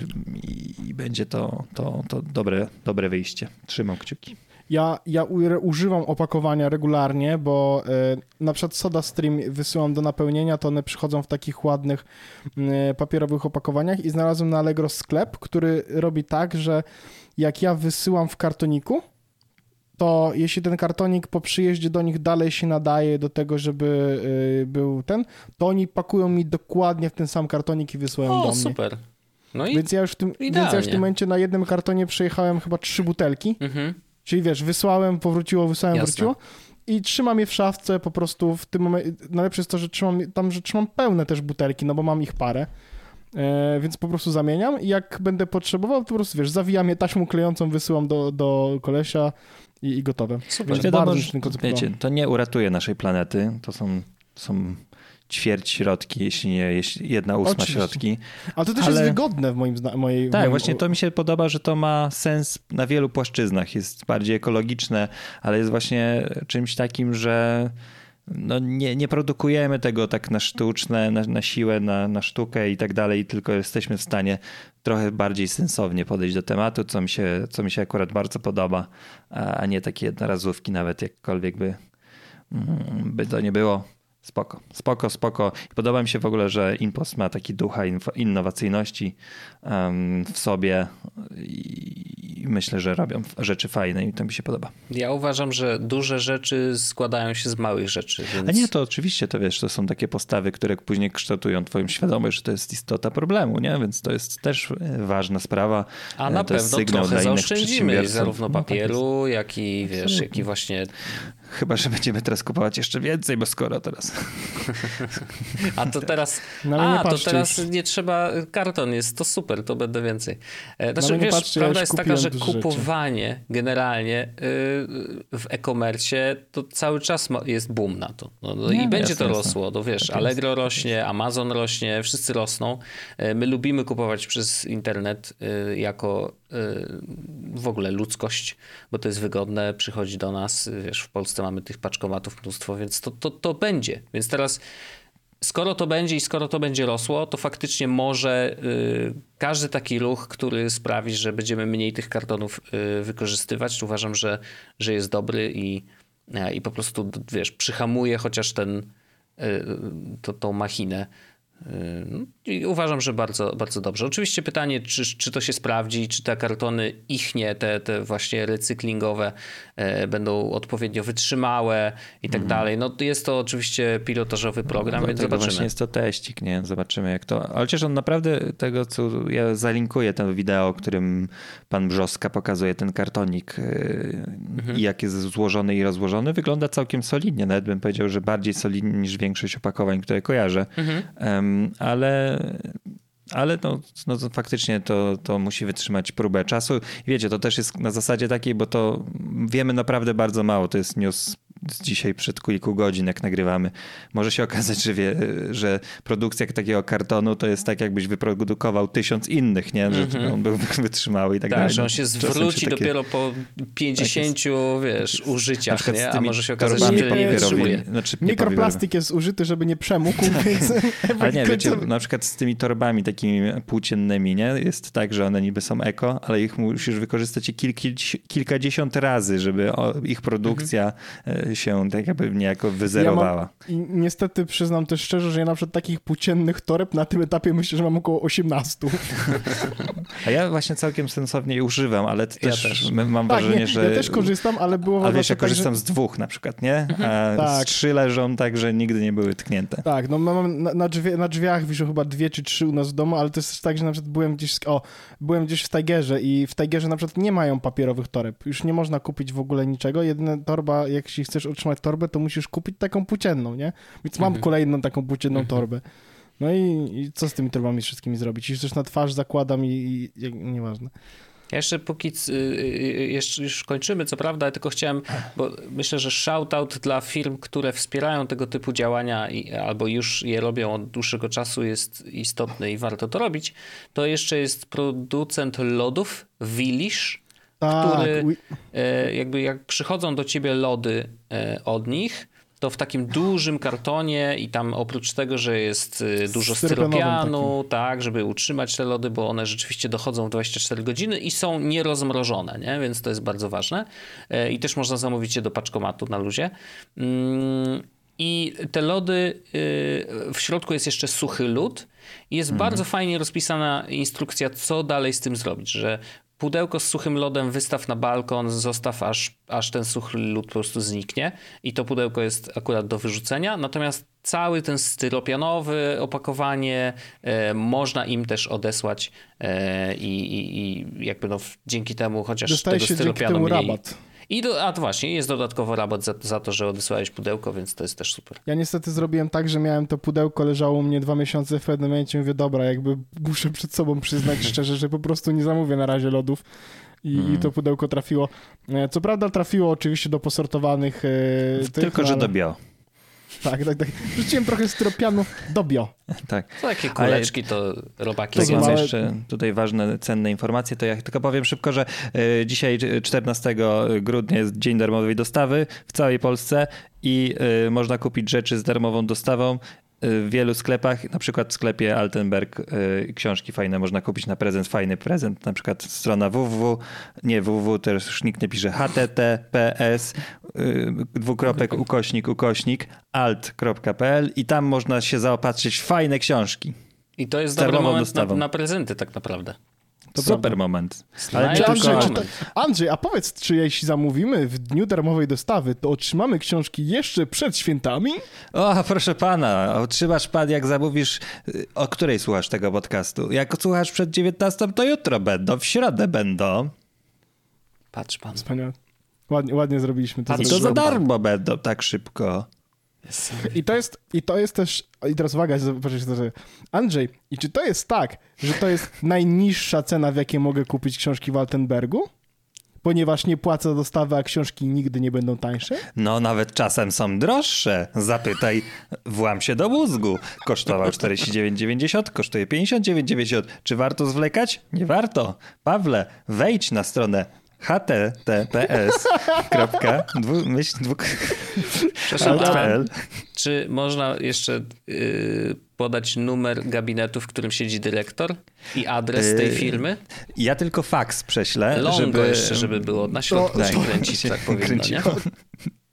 i, i będzie to, to, to dobre, dobre wyjście. Trzymam kciuki. Ja, ja używam opakowania regularnie, bo y, na przykład Soda Stream wysyłam do napełnienia, to one przychodzą w takich ładnych y, papierowych opakowaniach i znalazłem na Allegro sklep, który robi tak, że jak ja wysyłam w kartoniku, to jeśli ten kartonik po przyjeździe do nich dalej się nadaje do tego, żeby y, był ten, to oni pakują mi dokładnie w ten sam kartonik i wysyłają o, do mnie. super. No i Więc ja już w tym, więc ja już w tym momencie na jednym kartonie przejechałem chyba trzy butelki. mhm. Czyli wiesz, wysłałem, powróciło, wysłałem, Jasne. wróciło. I trzymam je w szafce po prostu w tym momencie. Najlepsze jest to, że trzymam tam, że trzymam pełne też butelki, no bo mam ich parę. E, więc po prostu zamieniam i jak będę potrzebował, to po prostu wiesz, zawijam je taśmą klejącą, wysyłam do, do kolesia i, i gotowe. Super. Wiadomo, bardzo wiecie, to nie uratuje naszej planety. To są, są ćwierć środki, jeśli nie jeśli jedna ósma Oczywiście. środki. Ale to też Ale- jest wygodne w moim zna- mojej Tak, moim... właśnie to mi się podoba, że to ma sens na wielu płaszczyznach. Jest bardziej ekologiczne, ale jest właśnie czymś takim, że no nie, nie produkujemy tego tak na sztuczne, na, na siłę, na, na sztukę i tak dalej, tylko jesteśmy w stanie trochę bardziej sensownie podejść do tematu, co mi się, co mi się akurat bardzo podoba, a a nie takie jednorazówki nawet jakkolwiek by, mm, by to nie było. Spoko, spoko, spoko. Podoba mi się w ogóle, że Impost ma taki ducha innowacyjności w sobie i i myślę, że robią rzeczy fajne i to mi się podoba. Ja uważam, że duże rzeczy składają się z małych rzeczy. Więc... A nie, to oczywiście, to wiesz, to są takie postawy, które później kształtują twoją świadomość, że to jest istota problemu, nie? Więc to jest też e, ważna sprawa. A E, na to pewno sygnał trochę zaoszczędzimy zarówno No, tak papieru, jak i wiesz, Absolutnie. jak i właśnie. Chyba, że będziemy teraz kupować jeszcze więcej, bo skoro teraz. A to teraz. No a, to teraz nie trzeba. Karton jest, to super, to będę więcej. E, ale Znaczy, wiesz, patrzcie, ja prawda już jest taka, że dużo rzeczy. kupowanie generalnie y, w e-commerce to cały czas jest boom na to. No, no Nie, I będzie to rosło. No wiesz, Tak Allegro rośnie, Amazon rośnie, wszyscy rosną. E, My lubimy kupować przez internet y, jako y, w ogóle ludzkość, bo to jest wygodne, przychodzi do nas. Wiesz, w Polsce mamy tych paczkomatów mnóstwo, więc to, to, to będzie. Więc teraz skoro to będzie i skoro to będzie rosło, to faktycznie może y, każdy taki ruch, który sprawi, że będziemy mniej tych kartonów y, wykorzystywać, uważam, że, że jest dobry i, i po prostu, wiesz, przyhamuje chociaż ten, y, to, tą machinę. Y, I uważam, że bardzo, bardzo dobrze. Oczywiście pytanie, czy, czy to się sprawdzi, czy te kartony ichnie, te, te właśnie recyklingowe e, będą odpowiednio wytrzymałe i tak dalej. No jest to oczywiście pilotażowy program, więc Dlatego zobaczymy. właśnie jest to teścik, nie? Zobaczymy jak to... Ale chociaż on naprawdę tego, co... Ja zalinkuję ten wideo, którym pan Brzoska pokazuje ten kartonik yy, Mhm. i jak jest złożony i rozłożony, wygląda całkiem solidnie. Nawet bym powiedział, że bardziej solidnie niż większość opakowań, które kojarzę. Mhm. Ale... Ale no, no to faktycznie to, to musi wytrzymać próbę czasu. Wiecie, to też jest na zasadzie takiej, bo to wiemy naprawdę bardzo mało. To jest news dzisiaj przed kilku godzin, jak nagrywamy. Może się okazać, że, wie, że produkcja takiego kartonu to jest tak, jakbyś wyprodukował tysiąc innych, nie? Że on był wytrzymały i tak, Tak, dalej. że on się zwróci takie- dopiero po 50, wiesz, Na użyciach, przykład nie? A może się okazać, że nie wytrzymuje. Znaczy, Mikroplastik jest użyty, żeby nie przemógł, więc... Ale nie, wiecie, na przykład z tymi torbami takimi płóciennymi, nie? Jest tak, że one niby są eko, ale ich musisz wykorzystać je kilki, kilkadziesiąt razy, żeby ich produkcja e, się tak jakby niejako wyzerowała. I niestety przyznam też szczerze, że ja na przykład takich płóciennych toreb na tym etapie myślę, że mam około 18. A ja właśnie całkiem sensownie je używam, ale Ja też, mam Tak, wrażenie, nie, że... ja też korzystam, ale było Ale wiesz, ja korzystam tak, z dwóch na przykład, nie? A Tak. z trzy leżą tak, że nigdy nie były tknięte. że, tak, no mam na, na, drzwi, na drzwiach wiszą chyba dwie czy trzy u nas w domu, ale to jest też tak, że na przykład byłem gdzieś, o, byłem gdzieś w Tigerze i w Tigerze na przykład nie mają papierowych toreb. Już nie można kupić w ogóle niczego. Jedyna torba, jak jeśli chcesz otrzymać torbę, to musisz kupić taką płócienną, nie? Więc mam kolejną taką płócienną torbę. No i, i co z tymi torbami wszystkimi zrobić? Już też na twarz zakładam i, i, i nieważne. Ja jeszcze póki c- y, y, jeszcze już kończymy, co prawda, tylko chciałem, bo myślę, że shoutout dla firm, które wspierają tego typu działania i, albo już je robią od dłuższego czasu jest istotny i warto to robić. To jeszcze jest producent lodów Willish, Tak, który e, jakby jak przychodzą do ciebie lody e, od nich, to w takim dużym kartonie i tam oprócz tego, że jest e, dużo styropianu, tak, żeby utrzymać te lody, bo one rzeczywiście dochodzą w 24 godziny i są nierozmrożone, nie? więc to jest bardzo ważne. I też można zamówić je do paczkomatu na luzie. Mm, I te lody, w środku jest jeszcze suchy lód i jest bardzo fajnie rozpisana instrukcja, co dalej z tym zrobić, że pudełko z suchym lodem wystaw na balkon, zostaw aż, aż ten suchy lód po prostu zniknie i to pudełko jest akurat do wyrzucenia, natomiast cały ten styropianowy opakowanie e, można im też odesłać e, i, i, jakby no dzięki temu chociaż Dostaje tego się dzięki styropianu temu mniej. rabat. I do, a to właśnie, jest dodatkowo rabat za, za to, że odesłałeś pudełko, więc to jest też super. Ja niestety zrobiłem tak, że miałem to pudełko, leżało u mnie dwa miesiące, w pewnym momencie mówię, dobra, jakby muszę przed sobą przyznać szczerze, że po prostu nie zamówię na razie lodów. I, Mhm. i to pudełko trafiło. E, Co prawda trafiło oczywiście do posortowanych. e, tych, Tylko, no, że ale- do bio. Tak, tak, tak. Rzuciłem trochę styropianu do bio. Tak. To takie kuleczki to robaki To Tak, mam małe- jeszcze tutaj ważne, cenne informacje, to ja tylko powiem szybko, że e, dzisiaj e, 14 grudnia jest Dzień Darmowej Dostawy w całej Polsce i e, można kupić rzeczy z darmową dostawą w wielu sklepach, na przykład w sklepie Altenberg e, książki fajne można kupić na prezent, fajny prezent, na przykład strona www, nie www, też nikt nie pisze https y, dwukropek ukośnik ukośnik alt.pl i tam można się zaopatrzyć w fajne książki. I to jest dobry moment na, na prezenty tak naprawdę. To Super prawda. moment. Ale Czy Andrzej, tylko... czy to, Andrzej, a powiedz, czy jeśli zamówimy w dniu darmowej dostawy, to otrzymamy książki jeszcze przed świętami? O, proszę pana, otrzymasz pan, jak zamówisz. y, O której słuchasz tego podcastu? Jak słuchasz przed 19, to jutro będą, w środę będą. Patrz pan. Wspaniale. Ładnie, ładnie zrobiliśmy to. I to za darmo będą tak szybko. I to jest, i to jest też, i teraz uwaga, że Andrzej, i czy to jest tak, że to jest najniższa cena, w jakiej mogę kupić książki w Altenbergu? Ponieważ nie płacę za dostawę, a książki nigdy nie będą tańsze? No, nawet czasem są droższe. Zapytaj, włam się do mózgu. Kosztował 49,90, kosztuje 59,90. Czy warto zwlekać? Nie warto. Pawle, wejdź na stronę https. dwu, myśl, dwu, Przepraszam, czy można jeszcze yy, podać numer gabinetu, w którym siedzi dyrektor i adres tej Yy, firmy? Ja tylko faks prześlę, Longo żeby... jeszcze, żeby było na środku To- się to- kręcić, tak powinno, nie?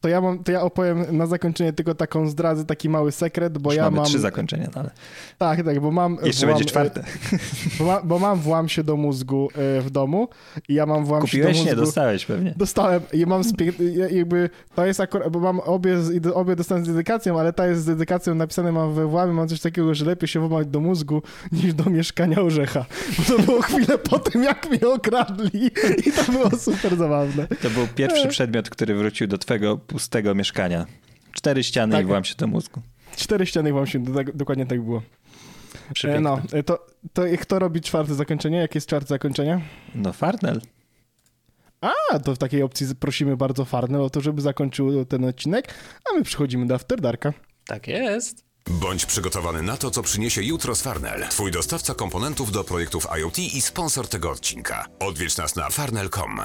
To ja, mam, to ja opowiem na zakończenie tylko taką zdradzę, taki mały sekret, bo Już ja mamy mam... trzy zakończenia, no ale Tak, tak, bo mam... jeszcze włam- będzie czwarte. Bo, ma, bo mam włam się do mózgu e, w domu i ja mam włam się do Kupiłeś? mózgu... Nie, dostałeś pewnie. Dostałem i mam spie- ja- jakby to jest akurat, bo mam obie, obie dostałem z dedykacją, ale ta jest z dedykacją napisane mam we włamie, mam coś takiego, że lepiej się włamać do mózgu niż do mieszkania orzecha. Bo to było chwilę po tym, jak mnie okradli i to było super zabawne. To był pierwszy przedmiot, który wrócił do twojego pustego mieszkania. Cztery ściany Tak. i włam się do mózgu. Cztery ściany włam się, do- dokładnie tak było. E, Przepiękne. no, e, to, to kto robi czwarte zakończenie? Jakie jest czwarte zakończenie? No Farnell. A, to w takiej opcji prosimy bardzo Farnell o to, żeby zakończył ten odcinek, a my przechodzimy do After Darka. Tak jest. Bądź przygotowany na to, co przyniesie jutro z Farnell. Twój dostawca komponentów do projektów IoT i sponsor tego odcinka. Odwiedź nas na farnell.com.